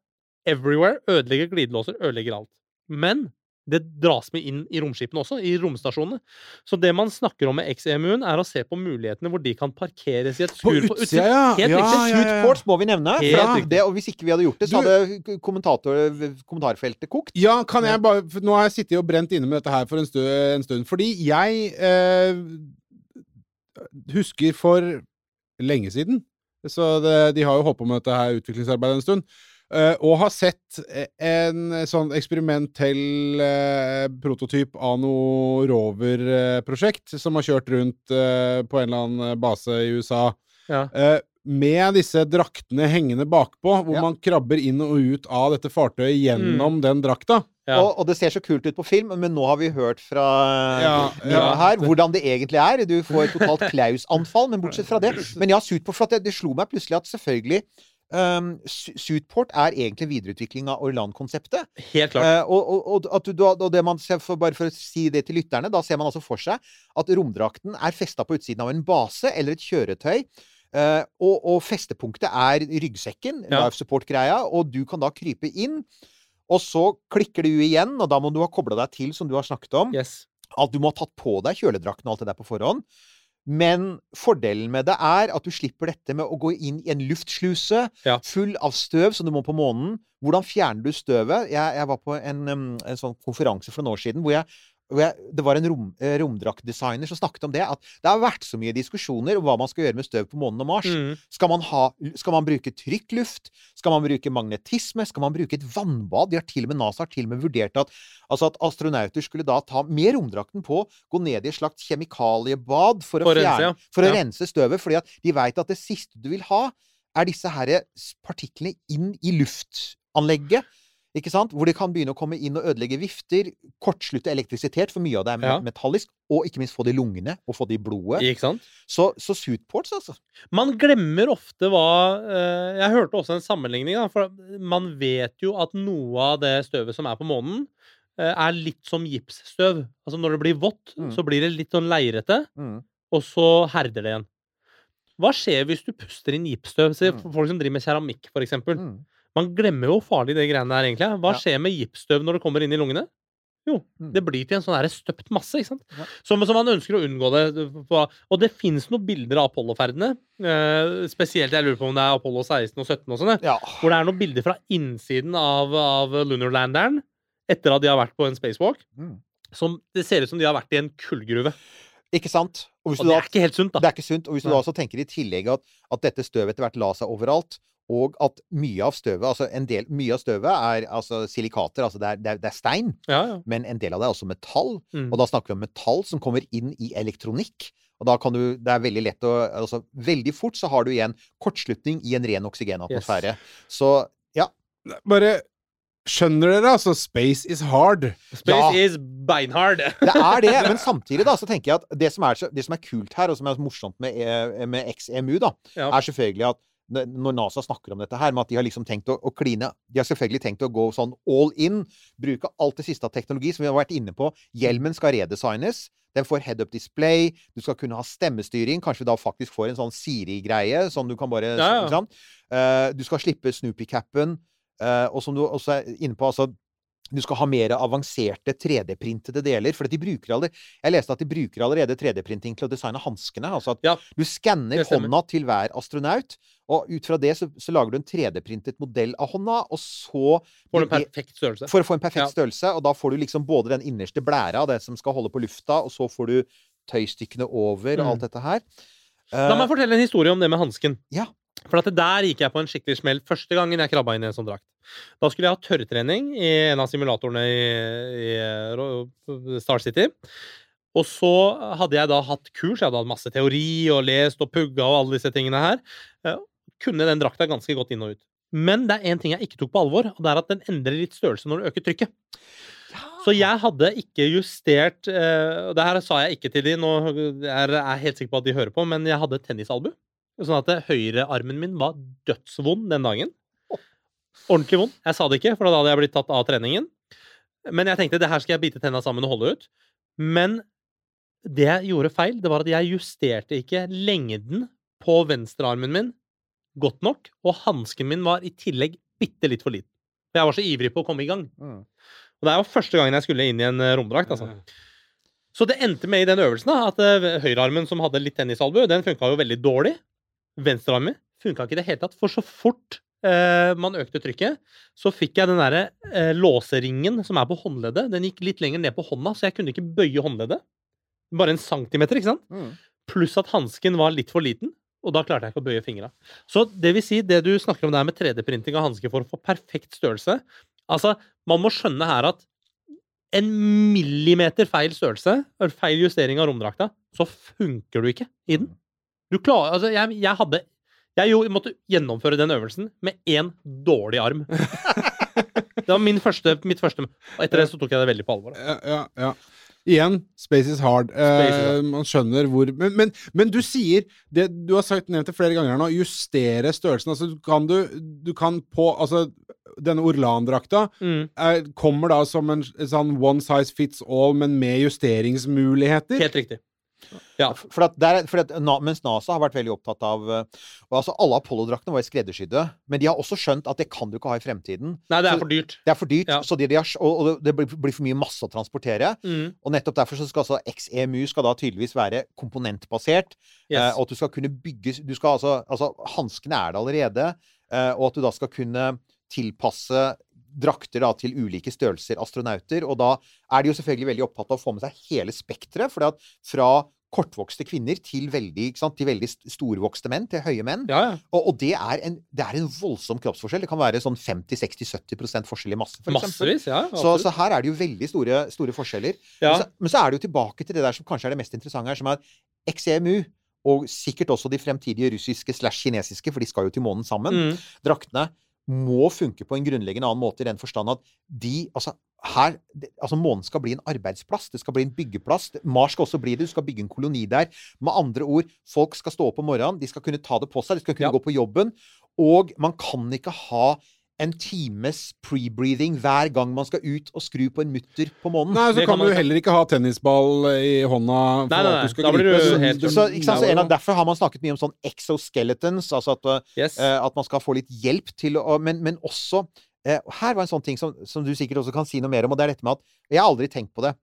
everywhere, ødelegger glidelåser, ødelegger alt. Men det dras med inn i romskipene også, i romstasjonene. Så det man snakker om med XEMU-en, er å se på mulighetene hvor de kan parkeres i et På skur utsida, ja. Helt Ja, riktig. ja, ja, ja. Må vi nevne. Det, og hvis ikke vi hadde gjort det, så hadde kommentator, kommentarfeltet kokt. Ja, kan jeg bare for Nå har jeg sittet og brent inne med dette her for en stund, en stund fordi jeg eh, husker for lenge siden Så det, de har jo holdt på med dette her utviklingsarbeidet en stund. Eh, og har sett eh, en sånn eksperimentell eh, prototyp av noe rover-prosjekt som har kjørt rundt eh, på en eller annen base i USA. Ja. Eh, med disse draktene hengende bakpå, hvor Ja. man krabber inn og ut av dette fartøyet gjennom den drakta. Ja. Og, og det ser så kult ut på film, men nå har vi hørt fra Ja, ja. her hvordan det egentlig er. Du får et totalt Klaus-anfall, men bortsett fra det Men ja, på, for at det, det slo meg plutselig at selvfølgelig um, Suitport er egentlig videreutvikling av Orland-konseptet. Helt klart. Uh, og, og, og, du, og det man ser for, Bare for å si det til lytterne, da ser man altså for seg at romdrakten er festa på utsiden av en base eller et kjøretøy. Uh, og, og festepunktet er ryggsekken, Ja. life support-greia, og du kan da krype inn. Og så klikker du igjen, og da må du ha kobla deg til, som du har snakket om. Yes. At du må ha tatt på deg kjøledrakten og alt det der på forhånd. Men fordelen med det er at du slipper dette med å gå inn i en luftsluse Ja. full av støv som du må på månen. Hvordan fjerner du støvet? Jeg, jeg var på en, um, en sånn konferanse for noen år siden hvor jeg, det var en rom, eh, romdraktdesigner som snakket om det. At det har vært så mye diskusjoner om hva man skal gjøre med støv på månen og Mars. Mm. Skal man, ha, skal man bruke trykkluft? Skal man bruke magnetisme? Skal man bruke et vannbad? De har til og med NASA har til og med vurdert at, altså at astronauter skulle da ta med romdrakten på, gå ned i et slags kjemikaliebad for å, For fjerne, rense, ja. for å Ja. rense støvet. fordi at de veit at det siste du vil ha, er disse her partiklene inn i luftanlegget. Ikke sant? Hvor de kan begynne å komme inn og ødelegge vifter, kortslutte elektrisitet, for mye av det er Ja. metallisk, og ikke minst få det i lungene, og få det i blodet. Ikke sant? Så, så suitports, altså. Man glemmer ofte hva eh, Jeg hørte også en sammenligning, da, for man vet jo at noe av det støvet som er på månen, eh, er litt som gipsstøv. Altså når det blir vått, Mm. så blir det litt sånn leirete, Mm. og så herder det igjen. Hva skjer hvis du puster inn gipsstøv? Se Mm. folk som driver med keramikk, for eksempel. Mm. Man glemmer jo hvor farlig det greiene er, egentlig. Hva skjer med gipsstøv når det kommer inn i lungene? Jo, Mm. det blir til en sånn støpt masse, ikke sant? Ja. Som, som, man ønsker å unngå det. Og det fins noen bilder av Apollo-ferdene. Eh, spesielt, jeg lurer på om det er Apollo 16 og 17 og sånn, Ja. hvor det er noen bilder fra innsiden av, av Lunarlanderen etter at de har vært på en spacewalk. Mm. Som det ser ut som de har vært i en kullgruve. Ikke sant? Og Og det da, er ikke helt sunt, da. det er ikke sunt. Og hvis du da også tenker i tillegg at, at dette støvet etter hvert la seg overalt, og at mye av støvet altså en del, Mye av støvet er altså silikater, altså det er, det er, det er stein, Ja, ja. men en del av det er også metall. Mm. Og da snakker vi om metall som kommer inn i elektronikk. Og da kan du Det er veldig lett å altså, Veldig fort så har du igjen kortslutning i en ren oksygenatmosfære. Så ja. Bare Skjønner dere, altså? Space is hard. Space Ja. is beinhard. Det er det, men samtidig da, så tenker jeg at det som er, så, det som er kult her, og som er morsomt med, eh, med XEMU, da, Ja. er selvfølgelig at når NASA snakker om dette her, med at de har liksom tenkt å, å kline De har selvfølgelig tenkt å gå sånn all in. Bruke alt det siste av teknologi, som vi har vært inne på. Hjelmen skal redesignes. Den får head-up display. Du skal kunne ha stemmestyring. Kanskje vi da faktisk får en sånn Siri-greie, som du kan bare Ja, ja. Eh, Du skal slippe Snoopy-capen. Uh, og som du også er inne på, altså du skal ha mer avanserte 3D-printede deler. For de bruker allerede, jeg leste at de bruker allerede 3D-printing til å designe hanskene. Altså at Ja, du skanner hånda til hver astronaut, og ut fra det så, så lager du en 3D-printet modell av hånda, og så Får en perfekt størrelse. For å få en perfekt Ja. størrelse, og da får du liksom både den innerste blæra, det som skal holde på lufta, og så får du tøystykkene over, og Mm. alt dette her. La meg Eh, fortelle en historie om det med hansken. Ja. For at det der gikk jeg på en skikkelig smell første gangen jeg krabba inn i en sånn drakt. Da skulle jeg ha tørrtrening i en av simulatorene i, i Star City. Og så hadde jeg da hatt kurs. Jeg hadde hatt masse teori og lest og pugga og alle disse tingene her. Eh, Kunne den drakta ganske godt inn og ut. Men det er én ting jeg ikke tok på alvor, og det er at den endrer litt størrelse når du øker trykket. Så jeg hadde ikke justert uh, Det her sa jeg ikke til de, nå er jeg helt sikker på at de hører på, men jeg hadde tennisalbu. Sånn at det- høyrearmen min var dødsvond den dagen. Ordentlig vond. Jeg sa det ikke, for da hadde jeg blitt tatt av treningen. Men jeg tenkte det her skal jeg bite tenna sammen og holde ut. Men det jeg gjorde feil, det var at jeg justerte ikke lengden på venstrearmen min godt nok, og hansken min var i tillegg bitte litt for liten. For jeg var så ivrig på å komme i gang. Mm. Og det er jo første gangen jeg skulle inn i en eh, romdrakt. altså. Så det endte med i den øvelsen da, at eh, høyrearmen som hadde litt tennisalbue, den funka jo veldig dårlig. Venstrearmen funka ikke i det hele tatt. For så fort eh, man økte trykket, så fikk jeg den derre eh, låseringen som er på håndleddet. Den gikk litt lenger ned på hånda, så jeg kunne ikke bøye håndleddet. Bare en centimeter, ikke sant? Mm. Pluss at hansken var litt for liten. Og da klarte jeg ikke å bøye fingra. Så det vil si, det du snakker om der med 3D-printing av hansker for å få perfekt størrelse Altså, man må skjønne her at en millimeter feil størrelse, eller feil justering av romdrakta, så funker du ikke i den. Du klarer Altså, jeg, jeg hadde Jeg jo, måtte gjennomføre den øvelsen med én dårlig arm. Det var min første, mitt første Og etter det så tok jeg det veldig på alvor. da. Ja, ja, ja. Igjen, space is hard. Space is Eh, hard. man skjønner hvor men, men, men du sier det du har sagt nevnt det flere ganger nå, justere størrelsen. Altså, du kan du Du kan på Altså, denne Orlan-drakta Mm. er, kommer da som en, en sånn one size fits all, men med justeringsmuligheter. Helt riktig. Ja. For at der, for at, mens NASA har vært veldig opptatt av eh, og altså Alle Apollo-draktene var skreddersydde, men de har også skjønt at det kan du ikke ha i fremtiden. Nei, det Så- er for dyrt. Det er for dyrt, Ja. så de, de har, og, og det blir, blir for mye masse å transportere. Mm. Og nettopp derfor så skal altså XEMU skal da tydeligvis være komponentbasert. Yes. Eh, og at du skal kunne bygge du skal altså, altså Hanskene er det allerede. Eh, og at du da skal kunne tilpasse drakter da til ulike størrelser astronauter. Og da er de jo selvfølgelig veldig opptatt av å få med seg hele spekteret. For fra kortvokste kvinner til veldig, til veldig storvokste menn, til høye menn. Ja, ja. Og, og det, er en, det er en voldsom kroppsforskjell. Det kan være sånn 50-60-70 forskjell i masse. For. Massevis. Ja, Så, så her er det jo veldig store, store forskjeller. Men, så, men så er det jo tilbake til det der som kanskje er det mest interessante her, som er XEMU, og sikkert også de fremtidige russiske slash kinesiske, for de skal jo til månen sammen, Mm. draktene må funke på en grunnleggende annen måte i den forstand at de Altså, her Altså, månen skal bli en arbeidsplass. Det skal bli en byggeplass. Mars skal også bli det. Du skal bygge en koloni der. Med andre ord, folk skal stå opp om morgenen, de skal kunne ta det på seg, de skal kunne Ja. gå på jobben. Og man kan ikke ha en times pre-breathing hver gang man skal ut og skru på en mutter på månen. Nei, så kan kan du heller ikke ha tennisball i hånda for Nei, nei, at nei. du skal gripe. du Så- helt- Så, ikke sant? så en av, derfor har man snakket mye om sånn exoskeletons, altså at, uh, Yes. uh, at man skal få litt hjelp til å Men, men også uh, Her var en sånn ting som, som du sikkert også kan si noe mer om, og det er dette med at Jeg har aldri tenkt på det.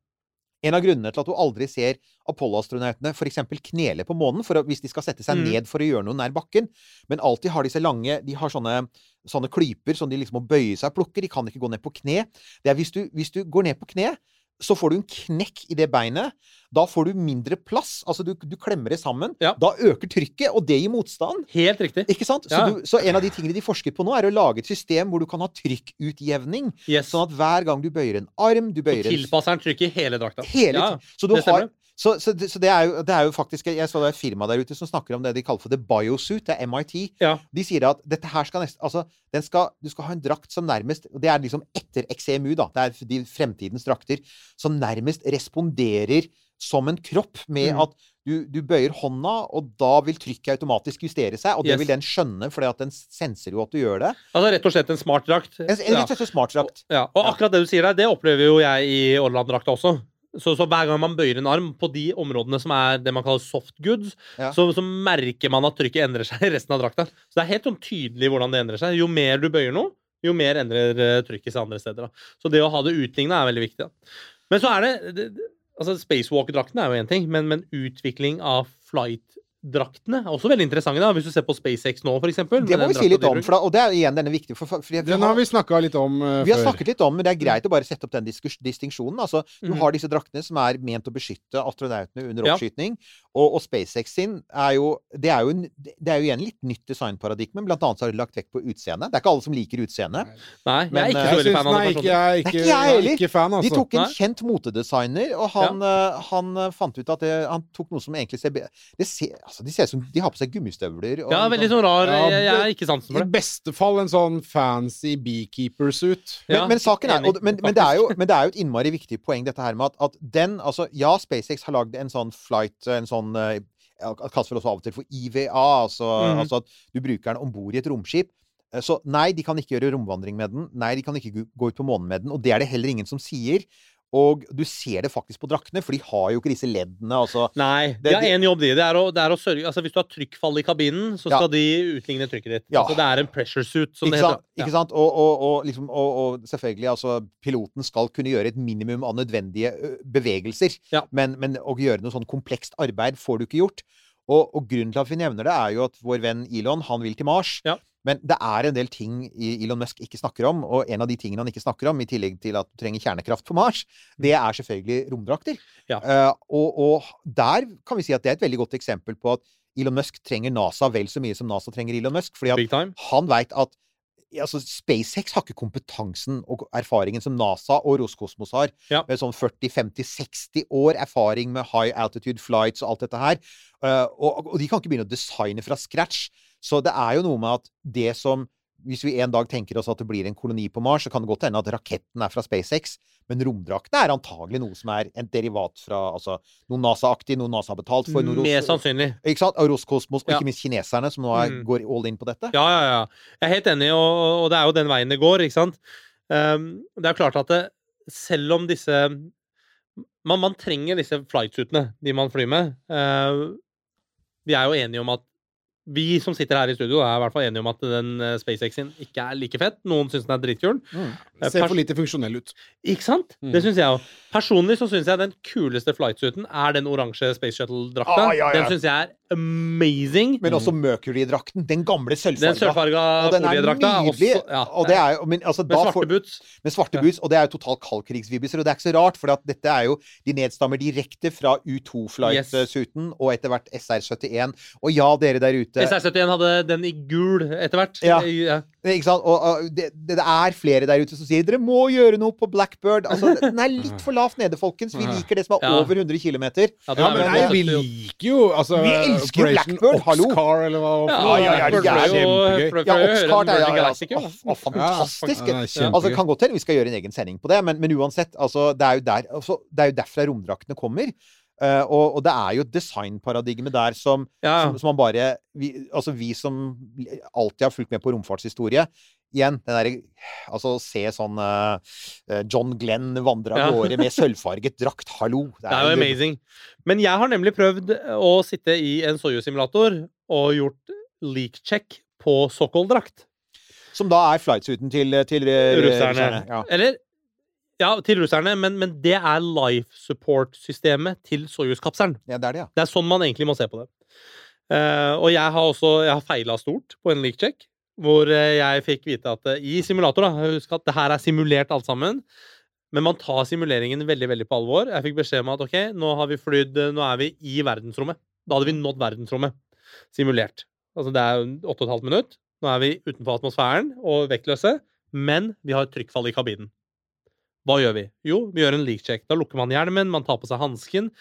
En av grunnene til at du aldri ser Apollo-astronautene f.eks. knele på månen for å, hvis de skal sette seg Mm. ned for å gjøre noe nær bakken, men alltid har disse lange De har sånne, sånne klyper som de liksom må bøye seg og plukke. De kan ikke gå ned på kne. Det er hvis du, hvis du går ned på kne, så får du en knekk i det beinet. Da får du mindre plass. Altså, du, du klemmer det sammen. Ja. Da øker trykket, og det gir motstand. Helt riktig. Ikke sant? Så, Ja. du, så en av de tingene de forsker på nå, er å lage et system hvor du kan ha trykkutjevning. Yes. Sånn at hver gang du bøyer en arm, du bøyer en tilpasser den trykket i hele drakta. Hele Ja. Så, du har, så, så, det, så det, er jo, det er jo faktisk Jeg så det er et firma der ute som snakker om det de kaller for the biosuit. Det er MIT. Ja. De sier at dette her skal nesten Altså, den skal, du skal ha en drakt som nærmest Det er liksom etter XEMU, da. Det er de fremtidens drakter. Som nærmest responderer som en kropp, med Mm. at du, du bøyer hånda, og da vil trykket automatisk justere seg. Og det Yes. vil den skjønne, fordi at den senser jo at du gjør det. Altså rett og slett en smart drakt. En, en Ja. rett og slett smart drakt. Ja, og akkurat det du sier der, det opplever jo jeg i Orland-drakta også. Så, så hver gang man bøyer en arm på de områdene som er det man kaller soft goods, Ja. så, så merker man at trykket endrer seg i resten av drakta. Så det er helt sånn tydelig hvordan det endrer seg. Jo mer du bøyer noe, jo mer endrer eh, trykket seg andre steder. Da. Så det å ha det utligna er veldig viktig. Da. Men så er det, det Altså Spacewalk-drakten er jo én ting, men, men utvikling av flight-draktene er også veldig interessante. da Hvis du ser på SpaceX nå, eksempel. Det må vi si litt om, for da, og det er igjen denne viktige for, for, for, Den har vi snakka litt om uh, Vi har før. snakket litt om, men det er greit å bare sette opp den distinksjonen. Altså, du mm. har disse draktene som er ment å beskytte astronautene under Ja. Og, og SpaceX sin er jo Det er jo, en, det er jo igjen litt nytt designparadigme. Blant annet så har de lagt vekt på utseendet. Det er ikke alle som liker utseendet. Nei, jeg er ikke eh, så veldig fan av nei, det. ikke, jeg er Nei, ikke, ikke jeg er heller. ikke fan, altså. De tok en Nei. kjent motedesigner, og han, ja. han han, fant ut at det, han tok noe som egentlig ser det ser, altså, De ser ut som de har på seg gummistøvler. og Ja, veldig sånn- sånn rar. Ja, Jeg, jeg er ikke sansen for I beste fall en sånn fancy beekeeper-suit. Ja, men saken er, og, men, men, det er jo, men det er jo et innmari viktig poeng, dette her med at, at den altså, Ja, SpaceX har lagd en sånn flight, en sånn eh, Kalles vel også av og til for IVA, altså, mm. altså at du bruker den om bord i et romskip. Eh, Så nei, de kan ikke gjøre romvandring med den. Nei, de kan ikke gå ut på månen med den. Og det er det heller ingen som sier. Og du ser det faktisk på draktene, for de har jo ikke disse leddene. Altså. Nei, de har én jobb, de. Det er, å, det er å sørge Altså, hvis du har trykkfall i kabinen, så Ja. skal de utligne trykket ditt. Ja. Altså, det er en pressure suit, som Ikke det sant? heter. Ikke sant? Og, og, og, liksom, og, selvfølgelig, altså Piloten skal kunne gjøre et minimum av nødvendige bevegelser. Ja. Men, men å gjøre noe sånn komplekst arbeid får du ikke gjort. Og, og grunnen til at vi nevner det, er jo at vår venn Elon, han vil til Mars. Ja. Men det er en del ting Elon Musk ikke snakker om, og en av de tingene han ikke snakker om, i tillegg til at du trenger kjernekraft på Mars, det er selvfølgelig romdrakter. Ja. Uh, og, og der kan vi si at det er et veldig godt eksempel på at Elon Musk trenger NASA vel så mye som NASA trenger Elon Musk. fordi han veit at altså, SpaceX har ikke kompetansen og erfaringen som NASA og Roskosmos har. Ja. Med sånn 40-50-60 år erfaring med high altitude flights og alt dette her. Uh, og, og de kan ikke begynne å designe fra scratch. Så det er jo noe med at det som hvis vi en dag tenker oss at det blir en koloni på Mars, så kan det godt hende at raketten er fra SpaceX, men romdraktene er antagelig noe som er en derivat fra altså, noe NASA-aktig, noe NASA har betalt for. Noe Mer sannsynlig. Ikke sant? Og Roskosmos, og Ja. ikke minst kineserne, som nå er, Mm. går all in på dette. Ja, ja, ja. Jeg er helt enig, og, og det er jo den veien det går, ikke sant. Um, det er klart at det, selv om disse man, man trenger disse flightsuitene, de man flyr med. Uh, vi er jo enige om at vi som sitter her i studio, er i hvert fall enige om at den eh, SpaceX-en ikke er like fett. Noen syns den er dritkul. Mm. Eh, Ser for lite funksjonell ut. Ikke sant? Mm. Det syns jeg òg. Personlig så syns jeg den kuleste flightsuiten er den oransje Space Shuttle-drakta. Ah, ja, ja. Den syns jeg er amazing. Men også Mercury-drakten. Den gamle sølvfarga. sølvfarga den også- ja, og det er jo, men, altså, med svarte boots. med svarte boots, og det er jo totalt kaldkrigsvibbiser. Og det er ikke så rart, for at dette er jo De nedstammer direkte fra U2-flight-suiten og etter hvert SR-71. Og ja, dere der ute SR-71 hadde den i gul etter hvert. Ja. ja. Ikke sant? Og, og det, det er flere der ute som sier dere må gjøre noe på Blackbird. Altså, den er litt for lavt nede, folkens. Vi liker det som er Ja. over 100 km. Ja, Ja, men nei, vi liker jo altså, Vi elsker jo Blackbird, hallo. Oxcar, eller hva Ja, ja, ja, Blackbird ja, er kjempegøy. Ja, Oxcar er ja, ja, jo. å, å, fantastisk. Ja, det er. Altså, det kan godt hende vi skal gjøre en egen sending på det, men, men uansett, altså, det, er jo der, altså, det er jo derfra romdraktene kommer. Eh, og, og det er jo et designparadigme der som, Ja. som, som man bare vi, Altså, vi som alltid har fulgt med på romfartshistorie Igjen, den derre Altså, se sånn uh, John Glenn vandre av Ja. gårde med sølvfarget drakt. Hallo! Det er jo amazing. Men jeg har nemlig prøvd å sitte i en Soyuz-simulator og gjort leak check på Sokol-drakt. Som da er flightsuiten til, til russerne. Russerne. Ja. Eller ja, til russerne, men, men det er life support-systemet til Soyuz-kapselen. ja, det er det, ja. Det er sånn man egentlig må se på det. Uh, og jeg har også jeg har feila stort på en leak check, hvor eh, jeg fikk vite at eh, i simulator da, Husk at det her er simulert alt sammen. Men man tar simuleringen veldig veldig på alvor. Jeg fikk beskjed om at ok, nå har vi flydd, nå er vi i verdensrommet. Da hadde vi nådd verdensrommet. Simulert. Altså det er 8,5 minutt. Nå er vi utenfor atmosfæren og vektløse, men vi har trykkfall i kabinen. Hva gjør vi? Jo, vi gjør en leak check. Da lukker man hjelmen, man tar på seg hansken.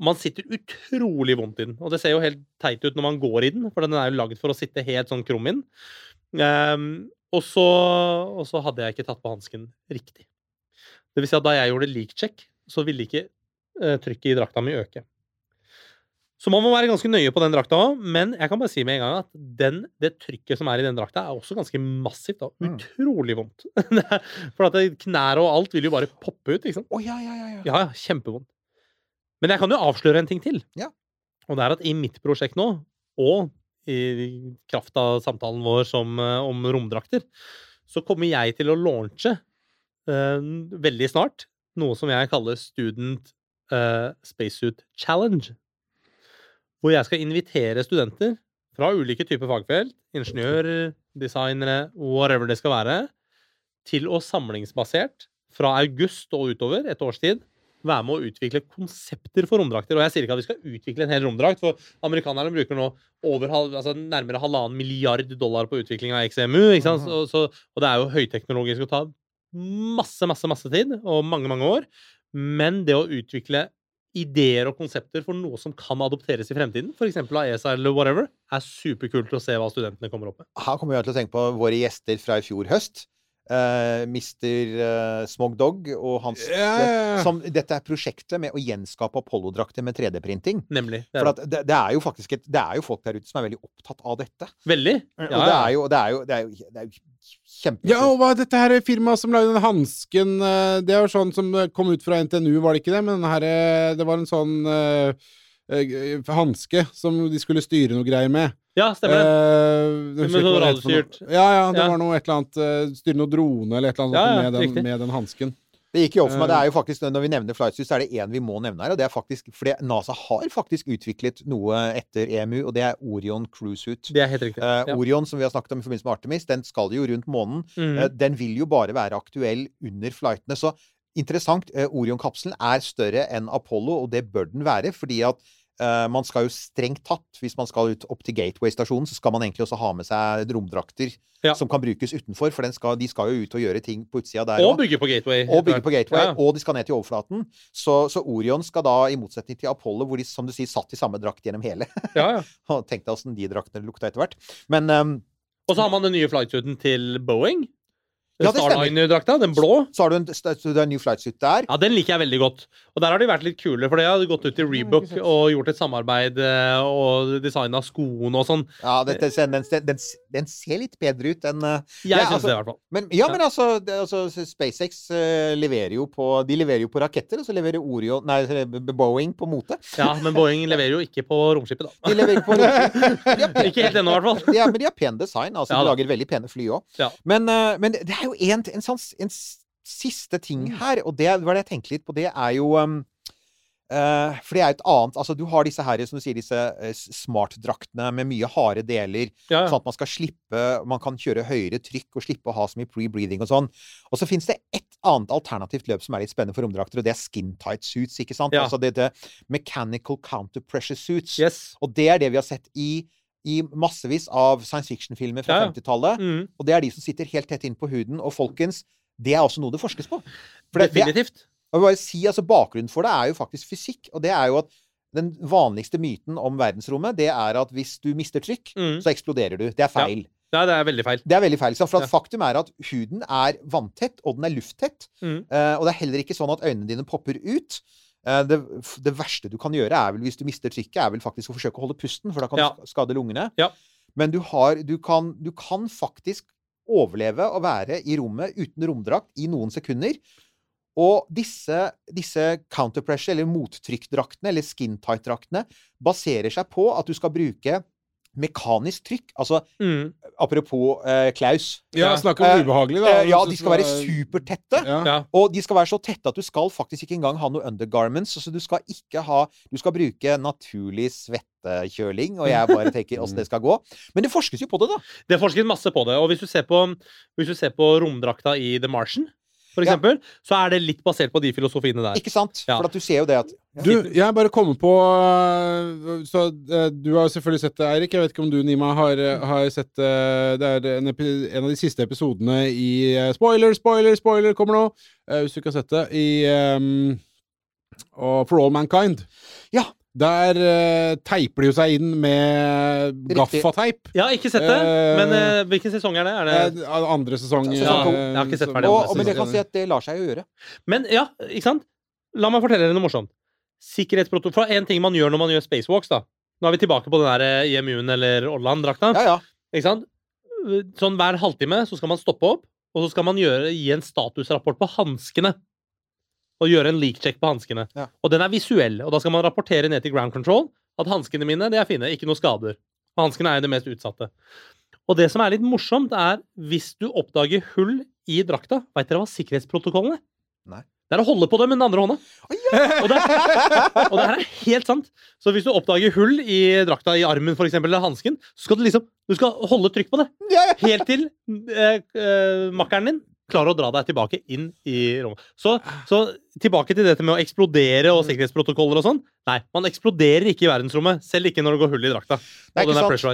Man sitter utrolig vondt i den. Og det ser jo helt teit ut når man går i den, for den er jo lagd for å sitte helt sånn krum inn. Um, og, så, og så hadde jeg ikke tatt på hansken riktig. Det vil si at da jeg gjorde leak check, så ville ikke uh, trykket i drakta mi øke. Så man må være ganske nøye på den drakta òg, men jeg kan bare si med en gang at den, det trykket som er i den drakta, er også ganske massivt. og Mm. Utrolig vondt. For at knær og alt vil jo bare poppe ut. ikke sant? Oh, ja, ja, ja, ja. Ja, kjempevondt. Men jeg kan jo avsløre en ting til. Ja. Og det er at i mitt prosjekt nå, og i kraft av samtalen vår som, eh, om romdrakter, så kommer jeg til å launche eh, veldig snart noe som jeg kaller Student eh, Spacesuit Challenge. Hvor jeg skal invitere studenter fra ulike typer fagfelt, ingeniører, designere, whatever det skal være, til å samlingsbasert, fra august og utover, et års tid, være med å utvikle konsepter for romdrakter. Og jeg sier ikke at vi skal utvikle en hel romdrakt, for amerikanerne bruker nå over, altså nærmere halvannen milliard dollar på utvikling av XMU. Sant? Så, så, og det er jo høyteknologisk å ta masse, masse, masse tid, og mange, mange år. Men det å utvikle ideer og konsepter for noe som kan adopteres i fremtiden, f.eks. av ESA eller whatever, er superkult å se hva studentene kommer opp med. Her kommer jeg til å tenke på våre gjester fra i fjor høst. Eh, Mr. uh, Smog Dog og hans yeah. ja, ja. som, Dette er prosjektet med å gjenskape Apollo-drakter med 3D-printing. Nemlig. Er For at det, det er jo faktisk et, det er jo folk der ute som er veldig opptatt av dette. Veldig. og det er jo, det er jo, det er jo, det er jo kjempe... Ja, og hva dette her firmaet som lagde den hansken eh, Det er jo sånn som kom ut fra NTNU, var det ikke det? Men den her, det var en sånn uh, hanske som de skulle styre noe greier med. ja, stemmer det. Eh, Med sånn radiostyrt. Ja, ja, det Ja. var noe et eller annet eh, Styre noe drone eller et eller annet Ja, ja, med, den, med den hansken. Det gikk jo opp for meg. Det Eh. er jo faktisk, Når vi nevner flightsuit, så er det én vi må nevne her. og det er faktisk, fordi NASA har faktisk utviklet noe etter EMU, og det er Orion Cruise Suit. Det er helt riktig. Uh, Ja. Orion, som vi har snakket om i forbindelse med Artemis, den skal jo rundt månen. Mm. Uh, den vil jo bare være aktuell under flightene. Så interessant. Uh, Orion-kapselen er større enn Apollo, og det bør den være, fordi at eh, man skal jo strengt tatt, hvis man skal ut opp til Gateway-stasjonen, så skal man egentlig også ha med seg romdrakter Ja. som kan brukes utenfor, for den skal, de skal jo ut og gjøre ting på utsida der Og bygge på Gateway. Og bygge på Gateway, Ja. og de skal ned til overflaten. Så, så Orion skal da, i motsetning til Apollo, hvor de som du sier, satt i samme drakt gjennom hele Ja, ja. Tenk deg åssen de draktene lukta etter hvert. Men um, Og så har man den nye flightsuiten til Boeing. Den Ja, det. Starliner-drakta, den blå. så har du en, du det en ny flightsuit der. Ja, Den liker jeg veldig godt. Og der har de vært litt kule, for de har gått ut i Rebook og gjort et samarbeid eh, og designa skoene og sånn. Ja, dette, den, den, den, den ser litt bedre ut enn eh, Jeg Ja, syns altså- det, i hvert fall. Men, ja, Ja. men altså, det, altså SpaceX eh, leverer jo på De leverer jo på raketter, og så leverer Orion Nei, Boeing på mote. Ja, Men Boeing leverer jo ikke på romskipet, da. De leverer på romskipet. Ikke helt ennå, i hvert fall. er, Men de har pen design. Altså, Ja de lager veldig pene fly òg. Ja. Men, men det er jo en, en, sånn, en siste ting Mm. her, og det var det jeg tenkte litt på. Det er jo um, Uh, For det er et annet Altså, du har disse her, som du sier, disse uh, smartdraktene med mye harde deler. Ja, Sånn at man skal slippe Man kan kjøre høyere trykk og slippe å ha så mye pre-breathing og sånn. Og så fins det ett annet alternativt løp som er litt spennende for romdrakter, og det er skin tight suits, ikke sant? Ja. Altså det, det mechanical counter pressure suits. Yes. Og det er det vi har sett i, i massevis av science fiction-filmer fra Ja, ja. 50-tallet. Mm, Og det er de som sitter helt tett inn på huden. Og folkens, det er også noe det forskes på. For det, definitivt. jeg vil bare si, altså Bakgrunnen for det er jo faktisk fysikk. Og det er jo at den vanligste myten om verdensrommet, det er at hvis du mister trykk, Mm. så eksploderer du. Det er feil. Nei, det er veldig feil. Det er veldig feil. For Ja. faktum er at huden er vanntett, og den er lufttett. Mm. Eh, og det er heller ikke sånn at øynene dine popper ut. Eh, det, det verste du kan gjøre, er vel hvis du mister trykket, er vel faktisk å forsøke å holde pusten, for da kan Ja. du skade lungene. Ja. Men du, har, du, kan, du kan faktisk overleve å være i rommet uten romdrakt i noen sekunder. Og disse, disse counterpressure, eller mottrykkdraktene, eller skin tight-draktene, baserer seg på at du skal bruke mekanisk trykk. Altså Mm. apropos uh, Klaus. Ja, snakk om Eh, ubehagelig, da. Uh, ja, de skal være supertette. Ja. Ja. Og de skal være så tette at du skal faktisk ikke engang ha noe undergarments. Så du skal ikke ha Du skal bruke naturlig svettekjøling, og jeg bare tenker åssen det skal gå. Men det forskes jo på det, da. Det forskes masse på det. Og hvis du ser på, hvis du ser på romdrakta i The Martian, for Ja. eksempel, så er det litt basert på de filosofiene der. Ikke sant? Ja. For at du ser jo det at Du, jeg bare kommer på øh, Så øh, du har selvfølgelig sett det, Eirik. Jeg vet ikke om du, Nima, har, øh, har sett Det er en, epi en av de siste episodene i Spoiler, spoiler, spoiler kommer nå! hvis du ikke har sett det. I um, For All Mankind. Ja. Der uh, teiper de jo seg inn med gaffateip. Jeg har ikke sett det, uh, men uh, hvilken sesong er det? Er det andre sesong. Sesong Ja, jeg har ikke sett ferdig og, andre og, Men jeg kan si at det lar seg jo gjøre. Men ja, ikke sant? La meg fortelle dere noe morsomt. Sikkerhetsprotokoll For en ting man gjør når man gjør spacewalks, da. Nå er vi tilbake på den der IMU-en eller Orland-drakta. Ja, ja. Ikke sant? Sånn hver halvtime så skal man stoppe opp, og så skal man gjøre, gi en statusrapport på hanskene. Og gjøre en leak-check på hanskene. Ja. Og den er visuell, og da skal man rapportere ned til ground control at hanskene mine de er fine, ikke noe skader. Og hanskene er jo det mest utsatte. Og det som er litt morsomt, er hvis du oppdager hull i drakta Veit dere hva sikkerhetsprotokollen er? Nei. Det er å holde på det med den andre hånda. Og det, og det her er helt sant. Så hvis du oppdager hull i drakta i armen for eksempel, eller hansken, så skal du liksom du skal holde trykk på det. Helt til eh, eh, makkeren din klarer å dra deg tilbake inn i rommet. Så, så tilbake til dette med å eksplodere og sikkerhetsprotokoller og sånn. Nei, man eksploderer ikke i verdensrommet, selv ikke når det går hull i drakta.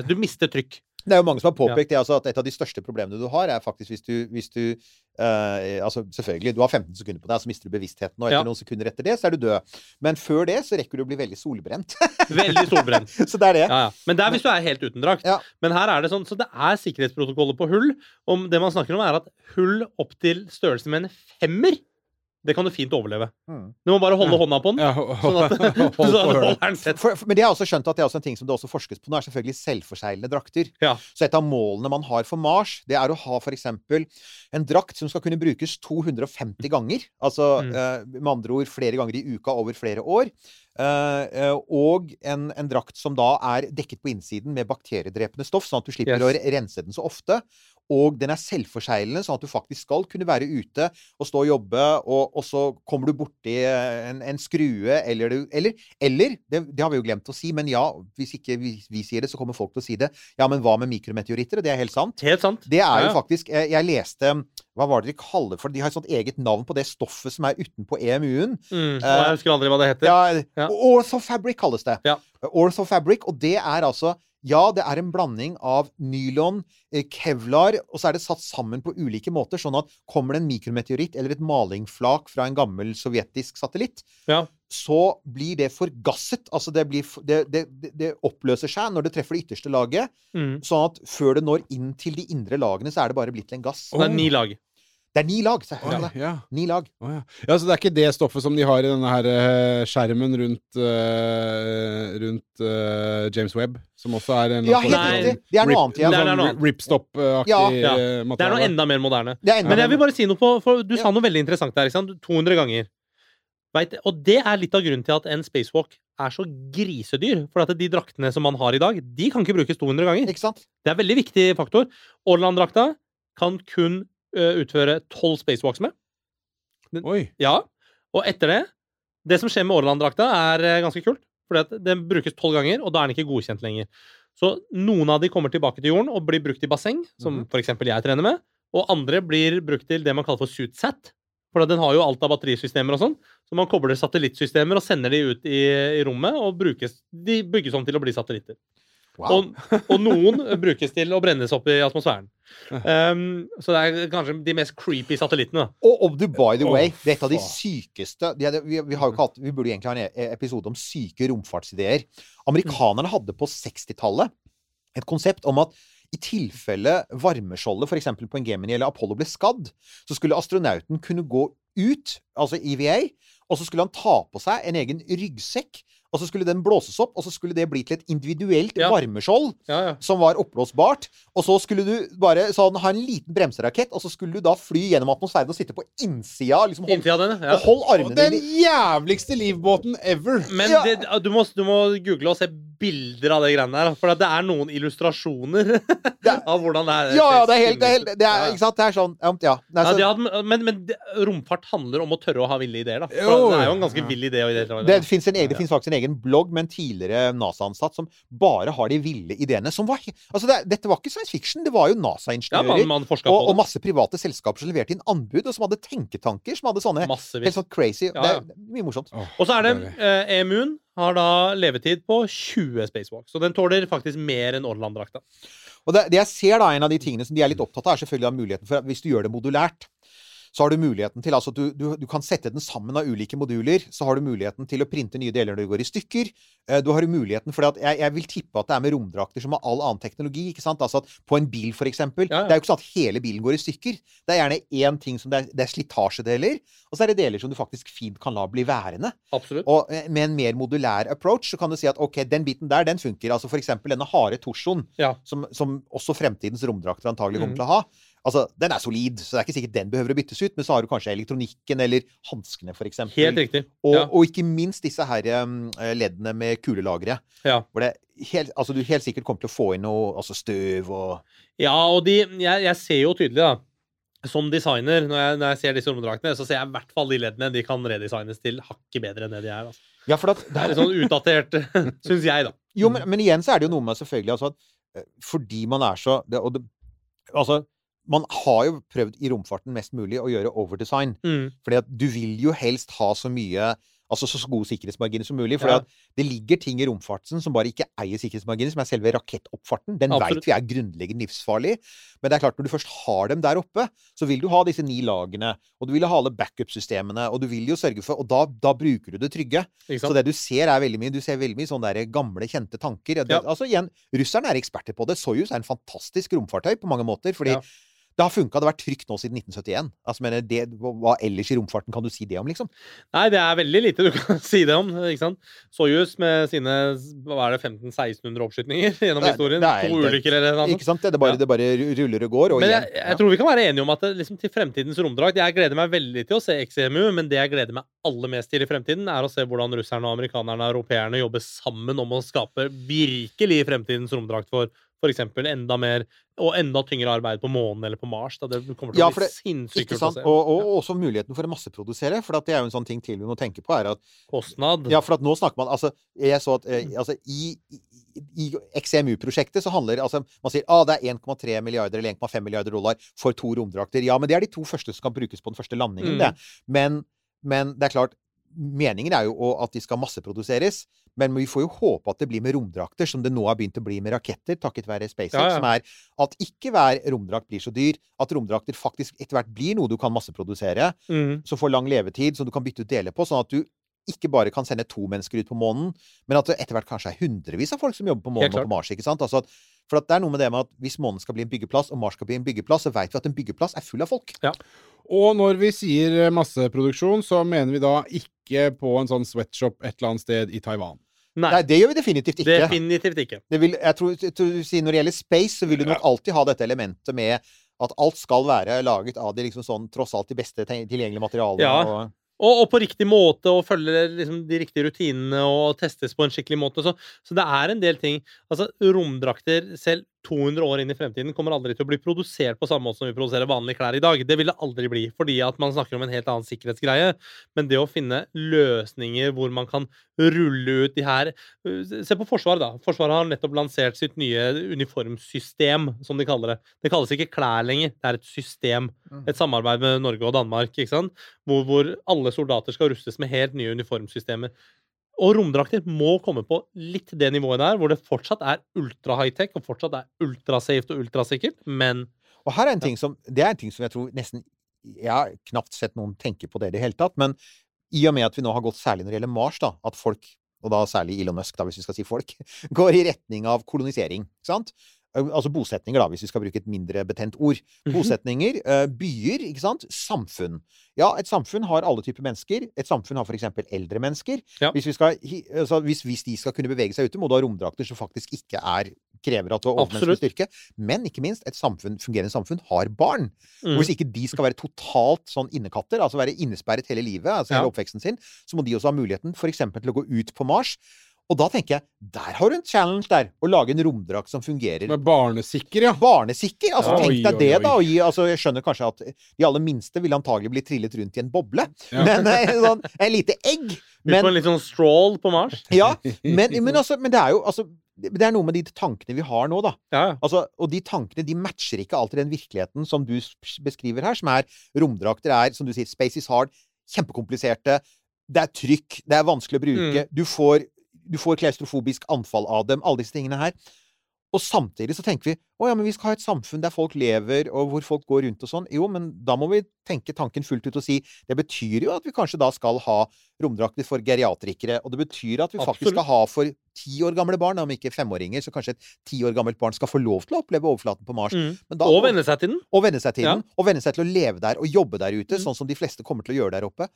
Du mister trykk. Det er jo mange som har påpekt det, altså, at et av de største problemene du har, er faktisk hvis du, hvis du Uh, Altså selvfølgelig, du har 15 sekunder på deg, så mister du bevisstheten, og etter Ja. noen sekunder etter det, så er du død. Men før det så rekker du å bli veldig solbrent. Veldig solbrent. så det er det. Ja, ja. Men det er hvis du er helt uten drakt. Men her er det sånn, så det er sikkerhetsprotokoller på hull. Om det man snakker om, er at hull opp til størrelsen med en femmer, det kan du fint overleve. Mm. Du må bare holde hånda på den. Ja, Sånn at, holder den tett. For, for, men det har jeg også skjønt at det er også en ting som det også forskes på nå, er selvfølgelig selvforseglende drakter. Ja. Så et av målene man har for Mars, det er å ha f.eks. en drakt som skal kunne brukes 250 ganger. Altså Mm. eh, med andre ord flere ganger i uka over flere år. Eh, eh, og en, en drakt som da er dekket på innsiden med bakteriedrepende stoff, sånn at du slipper Yes. å rense den så ofte. Og den er selvforseglende, sånn at du faktisk skal kunne være ute og stå og jobbe, og, og så kommer du borti eh, en, en skrue, eller du Eller, eller det, det har vi jo glemt å si, men ja, hvis ikke vi, vi sier det, så kommer folk til å si det. Ja, men hva med mikrometeoritter? Det er helt sant. Helt sant. Det er jo Ja, faktisk Jeg, jeg leste Hva var det de kaller for De har et sånt eget navn på det stoffet som er utenpå EMU-en. Mm. Eh, jeg husker aldri hva det heter. Ja, Ja. Orthofabric kalles det. Ja. Orthofabric, og det er altså ja, det er en blanding av nylon, eh, kevlar, og så er det satt sammen på ulike måter. Sånn at kommer det en mikrometeoritt eller et malingflak fra en gammel sovjetisk satellitt, Ja. så blir det forgasset. Altså det, blir, det, det, det, det oppløser seg når det treffer det ytterste laget. Mm. Sånn at før det når inn til de indre lagene, så er det bare blitt til en gass. Og Det er ni lag. Det er ni lag. Så jeg. det. ja. Ni lag. Oh, ja. ja, så det er ikke det stoffet som de har i denne her eh, skjermen rundt, uh, rundt uh, James Webb, som også er en Ja, helt riktig. Det er noe annet igjen. Sånn ripstop-aktig Ja, ja. eh, Det er noe enda mer moderne. Er enda Men jeg vil bare si noe på For du Ja. sa noe veldig interessant der. Ikke sant? 200 ganger. Vet, og det er litt av grunnen til at en spacewalk er så grisedyr. For at de draktene som man har i dag, de kan ikke brukes 200 ganger. Ikke sant? Det er en veldig viktig faktor. Orland-drakta kan kun utføre 12 spacewalks med. Oi. Ja. Og etter det Det som skjer med Orland-drakta, er eh, ganske kult. Fordi at den brukes 12 ganger, og da er den ikke godkjent lenger. Så noen av de kommer tilbake til jorden og blir brukt i basseng, som for eksempel jeg trener med. Og andre blir brukt til det man kaller for suitset. For den har jo alt av batterisystemer og sånn. Så man kobler satellittsystemer og sender de ut i, i rommet, og brukes, de bygges om til å bli satellitter. Wow. Og, og noen brukes til å brennes opp i atmosfæren. Um, så det er kanskje de mest creepy satellittene. Og om du, by the way, det er et av de sykeste de, hadde, vi, vi, har jo ikke hatt, vi burde egentlig ha en e- episode om syke romfartsideer. Amerikanerne hadde på 60-tallet et konsept om at i tilfelle varmeskjoldet f.eks. på en Gemini eller Apollo ble skadd, så skulle astronauten kunne gå ut, altså EVA, og så skulle han ta på seg en egen ryggsekk, og så skulle den blåses opp, og så skulle det bli til et individuelt Ja. varmeskjold Ja, ja. som var oppblåsbart. Og så skulle du bare sånn, ha en liten bremserakett, og så skulle du da fly gjennom atmosfæren og sitte på innsida. Liksom, hold, Inntil denne, og hold Og armene den jævligste livbåten ever! Men Ja. det, du, må, du må google og se bilder av det greiene der. For det er noen illustrasjoner er, av hvordan det er. Ja, ja, det er helt, det er, helt, det er Ja. Ikke sant? Det er sånn ja, ja. Nei, Ja, så, de hadde, men men det, romfart handler om å tørre å ha ville ideer, da. For det er jo en ja. ganske vill idé. idé- det fins faktisk en egen blogg med en tidligere NASA-ansatt som bare har de ville ideene. Som var, altså det, dette var ikke science fiction, det var jo NASA-ingeniører. ja, og, på og masse private selskaper som leverte inn anbud, og som hadde tenketanker. Som hadde sånne helt sånn crazy Ja, Det er mye morsomt. Oh, Og så er det eh, EMU-en har da levetid på 20 spacewalks. Så den tåler faktisk mer enn Orland-drakta. Og det, det jeg ser da, en av de tingene som de er litt opptatt av, er selvfølgelig av muligheten for hvis du gjør det modulært, så har du muligheten til altså du, du, du kan sette den sammen av ulike moduler. Så har du muligheten til å printe nye deler når det går i stykker. Eh, Du har muligheten for at jeg, jeg vil tippe at det er med romdrakter som med all annen teknologi. ikke sant? Altså at På en bil, for eksempel. Ja, ja. Det er jo ikke sånn at hele bilen går i stykker. Det er gjerne én ting som det er, det er slitasjedeler, og så er det deler som du faktisk fint kan la bli værende. Absolutt. Og eh, med en mer modulær approach så kan du si at ok, den biten der, den funker. Altså for eksempel denne harde torsoen, Ja. som, som også fremtidens romdrakter antagelig kommer mm. til å ha. Altså, Den er solid, så det er ikke sikkert den behøver å byttes ut. Men så har du kanskje elektronikken eller hanskene, eksempel. Helt riktig. Og, Ja. og ikke minst disse her um, leddene med kulelagre. Ja. Hvor det helt, altså, du helt sikkert kommer til å få inn noe altså støv og Ja, og de Jeg, jeg ser jo tydelig, da. Som designer, når jeg, når jeg ser disse romdraktene, så ser jeg i hvert fall de leddene. De kan redesignes til hakket bedre enn det de er. Altså. Ja, for at Det er litt sånn utdatert, syns jeg, da. Jo, men, men igjen så er det jo noe med selvfølgelig altså at eh, fordi man er så det, det, Altså, man har jo prøvd i romfarten mest mulig å gjøre overdesign. Mm. Fordi at du vil jo helst ha så mye Altså så gode sikkerhetsmarginer som mulig. For Ja. det ligger ting i romfarten som bare ikke eier sikkerhetsmarginer, som er selve rakettoppfarten. Den veit vi er grunnleggende livsfarlig. Men det er klart, når du først har dem der oppe, så vil du ha disse ni lagene, og du vil ha alle backup-systemene, og du vil jo sørge for Og da, da bruker du det trygge. Så det du ser, er veldig mye Du ser veldig mye sånne der gamle, kjente tanker. Ja. Altså igjen, russerne er eksperter på det. Soyuz er en fantastisk romfartøy på mange måter. Fordi Ja. Det har funka. Det har vært trygt nå siden 1971. Altså, mener, det, hva ellers i romfarten kan du si det om, liksom? Nei, det er veldig lite du kan si det om. ikke sant? Soyuz med sine hva er det, 1500-1600 oppskytninger gjennom Det historien. det er- to ulykker eller noe. Ikke sant? Det, det, bare, Ja. det bare ruller og går. Og Men igjen. jeg, jeg tror vi kan være enige om at det, liksom, til fremtidens romdrakt Jeg gleder meg veldig til å se XEMU, men det jeg gleder meg aller mest til i fremtiden, er å se hvordan russerne og amerikanerne og europeerne jobber sammen om å skape virkelig fremtidens romdrakt for f.eks. enda mer og enda tyngre arbeid på månen eller på Mars. Da. Det kommer til å for bli sinnssykt kult å se. Og, og også muligheten for å masseprodusere. For det er jo en sånn ting til vi må tenke på. er at Kostnad. Ja, for at nå snakker man Altså, jeg så at eh, altså, i, i, i XMU-prosjektet så handler altså Man sier ah, det er 1,3 milliarder eller 1,5 milliarder dollar for to romdrakter. Ja, men det er de to første som kan brukes på den første landingen, Mm. det. Men, men det er klart Meningen er jo at de skal masseproduseres, men vi får jo håpe at det blir med romdrakter, som det nå har begynt å bli med raketter, takket være SpaceX, Ja, ja. som er at ikke hver romdrakt blir så dyr. At romdrakter faktisk etter hvert blir noe du kan masseprodusere Mm. som får lang levetid, som du kan bytte ut deler på, sånn at du ikke bare kan sende to mennesker ut på månen, men at det etter hvert kanskje er hundrevis av folk som jobber på månen og på Mars. ikke sant? Altså at, for at det er noe med det med at hvis månen skal bli en byggeplass, og Mars skal bli en byggeplass, så veit vi at en byggeplass er full av folk. Og når vi sier masseproduksjon, så mener vi da ikke på en sånn sweatshop et eller annet sted i Taiwan. Nei, Nei, det gjør vi definitivt ikke. definitivt ikke. Det vil, jeg tror, jeg tror Når det gjelder space, så vil du nok alltid ha dette elementet med at alt skal være laget av de liksom sånn, tross alt de beste tilgjengelige materialene. Ja. Og, Og, og på riktig måte, og følge liksom, de riktige rutinene og testes på en skikkelig måte. Så, så det er en del ting. Altså, Romdrakter, selv 200 år inn i fremtiden, kommer aldri til å bli produsert på samme måte som vi produserer vanlige klær i dag. Det vil det aldri bli, fordi at man snakker om en helt annen sikkerhetsgreie. Men det å finne løsninger hvor man kan rulle ut de her uh, Se på Forsvaret, da. Forsvaret har nettopp lansert sitt nye uniformsystem, som de kaller det. Det kalles ikke klær lenger, det er et system. Et samarbeid med Norge og Danmark, ikke sant? Hvor, hvor alle soldater skal rustes med helt nye uniformsystemer. Og romdrakter må komme på litt det nivået der, hvor det fortsatt er ultra high-tech og fortsatt er ultrasafe og ultrasikkert, men Og her er en ting som, det er en ting som jeg tror nesten Jeg har knapt sett noen tenke på det i det hele tatt. Men i og med at vi nå har gått særlig når det gjelder Mars, da, at folk, og da særlig Elon Musk, da, hvis vi skal si folk, går i retning av kolonisering. ikke sant? Eh, Altså bosetninger, da, hvis vi skal bruke et mindre betent ord. Mhm. Bosetninger, eh, byer, ikke sant? Samfunn. Ja, et samfunn har alle typer mennesker. Et samfunn har f.eks. eldre mennesker. Ja. Hvis, vi skal, altså, hvis, hvis de skal kunne bevege seg ute, må du ha romdrakter som faktisk ikke er krever at du har overmenneskelig styrke. Men ikke minst, et samfunn, fungerende samfunn har barn. mm. Og hvis ikke de skal være totalt sånn innekatter, altså være innesperret hele livet, altså Ja. hele oppveksten sin, så må de også ha muligheten f.eks. til å gå ut på Mars. Og da tenker jeg, der har du en challenge der. Å lage en romdrakt som fungerer. Med barnesikker, ja. Barnesikker! Altså, ja, tenk deg oi, det, oi. da. Og gi, altså, jeg skjønner kanskje at de aller minste vil antagelig bli trillet rundt i en boble. Ja. Men eh, sånn, en lite egg. Men, på Men, en litt sånn stroll på Mars. ja, men, men, altså, men det er jo altså, det er noe med de tankene vi har nå, da. Ja, ja. Altså, og de tankene de matcher ikke alltid den virkeligheten som du beskriver her, som er romdrakter er, som du sier, space is hard, kjempekompliserte, det er trykk, det er vanskelig å bruke, Mm. du, får, du får klaustrofobisk anfall av dem, alle disse tingene her. Og samtidig så tenker vi å ja, men vi skal ha et samfunn der folk lever, og hvor folk går rundt og sånn. Jo, men da må vi tenke tanken fullt ut og si det betyr jo at vi kanskje da skal ha romdrakter for geriatrikere, og det betyr at vi faktisk skal ha for ti år gamle barn, om ikke femåringer, så kanskje et ti år gammelt barn skal få lov til å oppleve overflaten på Mars. Mm. Men da, Og venne seg til den. og venne seg til Ja. den, og venne seg til å leve der og jobbe der ute, Mm. sånn som de fleste kommer til å gjøre der oppe.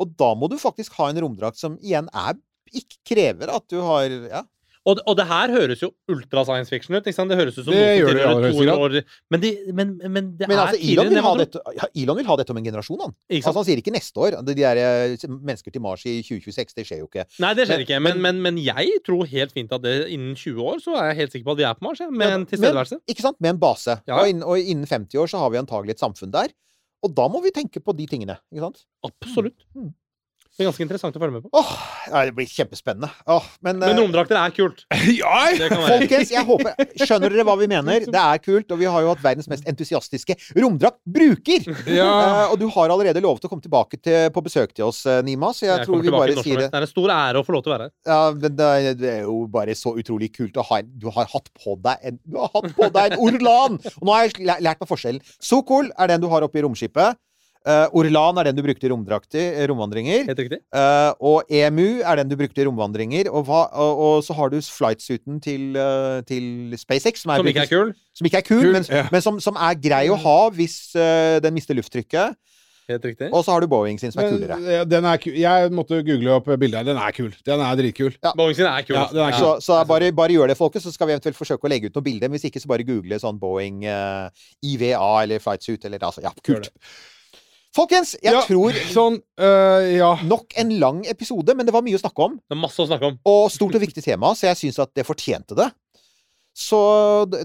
Og da må du faktisk ha en romdrakt som igjen er ikke krever at du har ja, Og, og det her høres jo ultra science fiction ut. Det høres ut som Det gjør det 200 år Men, de, men, men det Men er altså, Elon vil, dette, ja, Elon vil ha dette om en generasjon, han. Altså, han sier ikke neste år. De der eh, mennesker til Mars i 2026, det skjer jo ikke. Nei, det skjer ikke. Men, men, men jeg tror helt fint at det innen 20 år så er jeg helt sikker på at vi er på Mars. Ja, med Ja, en tilstedeværelse. Men, ikke sant? Med en base. Ja. Og, innen, og innen 50 år så har vi antagelig et samfunn der. Og da må vi tenke på de tingene. ikke sant? Absolutt. Det er ganske interessant å følge med på. Åh, ja, det blir kjempespennende. Åh, men Men eh, romdrakter er kult. ja! Folkens, jeg håper Skjønner dere hva vi mener? Det er kult, og vi har jo hatt verdens mest entusiastiske romdraktbruker! ja. Uh, og du har allerede lovet å komme tilbake til, på besøk til oss, eh, Nima, så jeg, Jeg tror vi bare når sier det. Det er en stor ære å få lov til å være her. Ja, men det, er, det er jo bare så utrolig kult å ha en Du har hatt på deg en Du har hatt på deg en Orlan! Og nå har jeg lært meg forskjellen. Sokol er den du har oppe i romskipet. Eh, Orlan er den du brukte i eh, romvandringer. Helt riktig. Uh, og EMU er den du brukte i romvandringer. Og, hva, og, og så har du flightsuiten til, uh, til SpaceX, som, er, Som ikke er kul. som ikke er kul, Kul, men, ja. men som, som er grei å ha hvis den mister lufttrykket. Helt riktig. Og så har du Boeing sin, som er kulere. ja, den er kul. Jeg måtte google opp bildet her. Den er kul. Den er dritkul. Boeing sin er kul. Ja, er kul. Så, så bare, bare gjør det, folkens, så skal vi eventuelt forsøke å legge ut noen bilder. Hvis ikke, så bare google sånn Boeing IVA eller Flightsuit eller altså Ja, Gjør kult. Folkens, jeg Ja, tror Sånn, øh, ja. nok en lang episode, men det var mye å snakke om. Det er masse å snakke om. Og stort og viktig tema, så jeg syns at det fortjente det. Så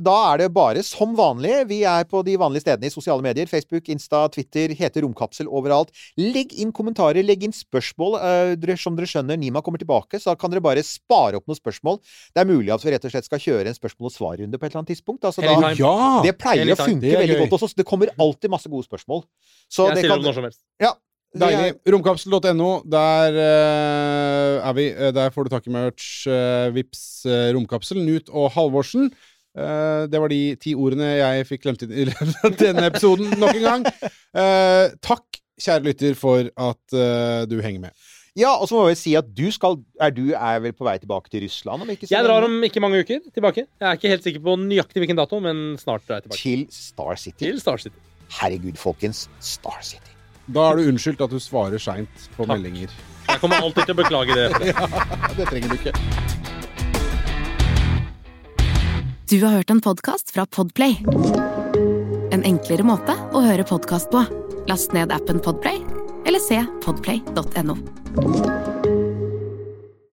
da er det bare som vanlig. Vi er på de vanlige stedene i sosiale medier. Facebook, Insta, Twitter. Heter Romkapsel overalt. Legg inn kommentarer, legg inn spørsmål. Eh, som dere skjønner, Nima kommer tilbake, så da kan dere bare spare opp noen spørsmål. Det er mulig at vi rett og slett skal kjøre en spørsmål- og svarrunde på et eller annet tidspunkt. Altså, da, ja. det pleier å funke er veldig godt også. så Det kommer alltid masse gode spørsmål. Så Jeg det stiller kan opp når som helst. Deilig. Romkapsel.no. Der uh, er vi. Eh, Der får du tak i merch. uh, Vips uh, romkapsel. Knut og Halvorsen. Uh, det var de ti ordene jeg fikk glemt inn i løpet av denne episoden nok en gang. Eh, takk, kjære lytter, for at du henger med. Ja, og så må jeg si at du skal Er du er vel på vei tilbake til Russland om ikke Jeg drar om ikke mange uker tilbake. Jeg er ikke helt sikker på nøyaktig hvilken dato, men snart drar jeg tilbake. Til Star City. Til Star City. Herregud, folkens. Star City. Da er du unnskyldt at du svarer seint på Takk. meldinger. Jeg kommer alltid til å beklage det. Det trenger du ikke. Du har hørt en podkast fra Podplay. En enklere måte å høre podkast på. Last ned appen Podplay, eller se podplay.no.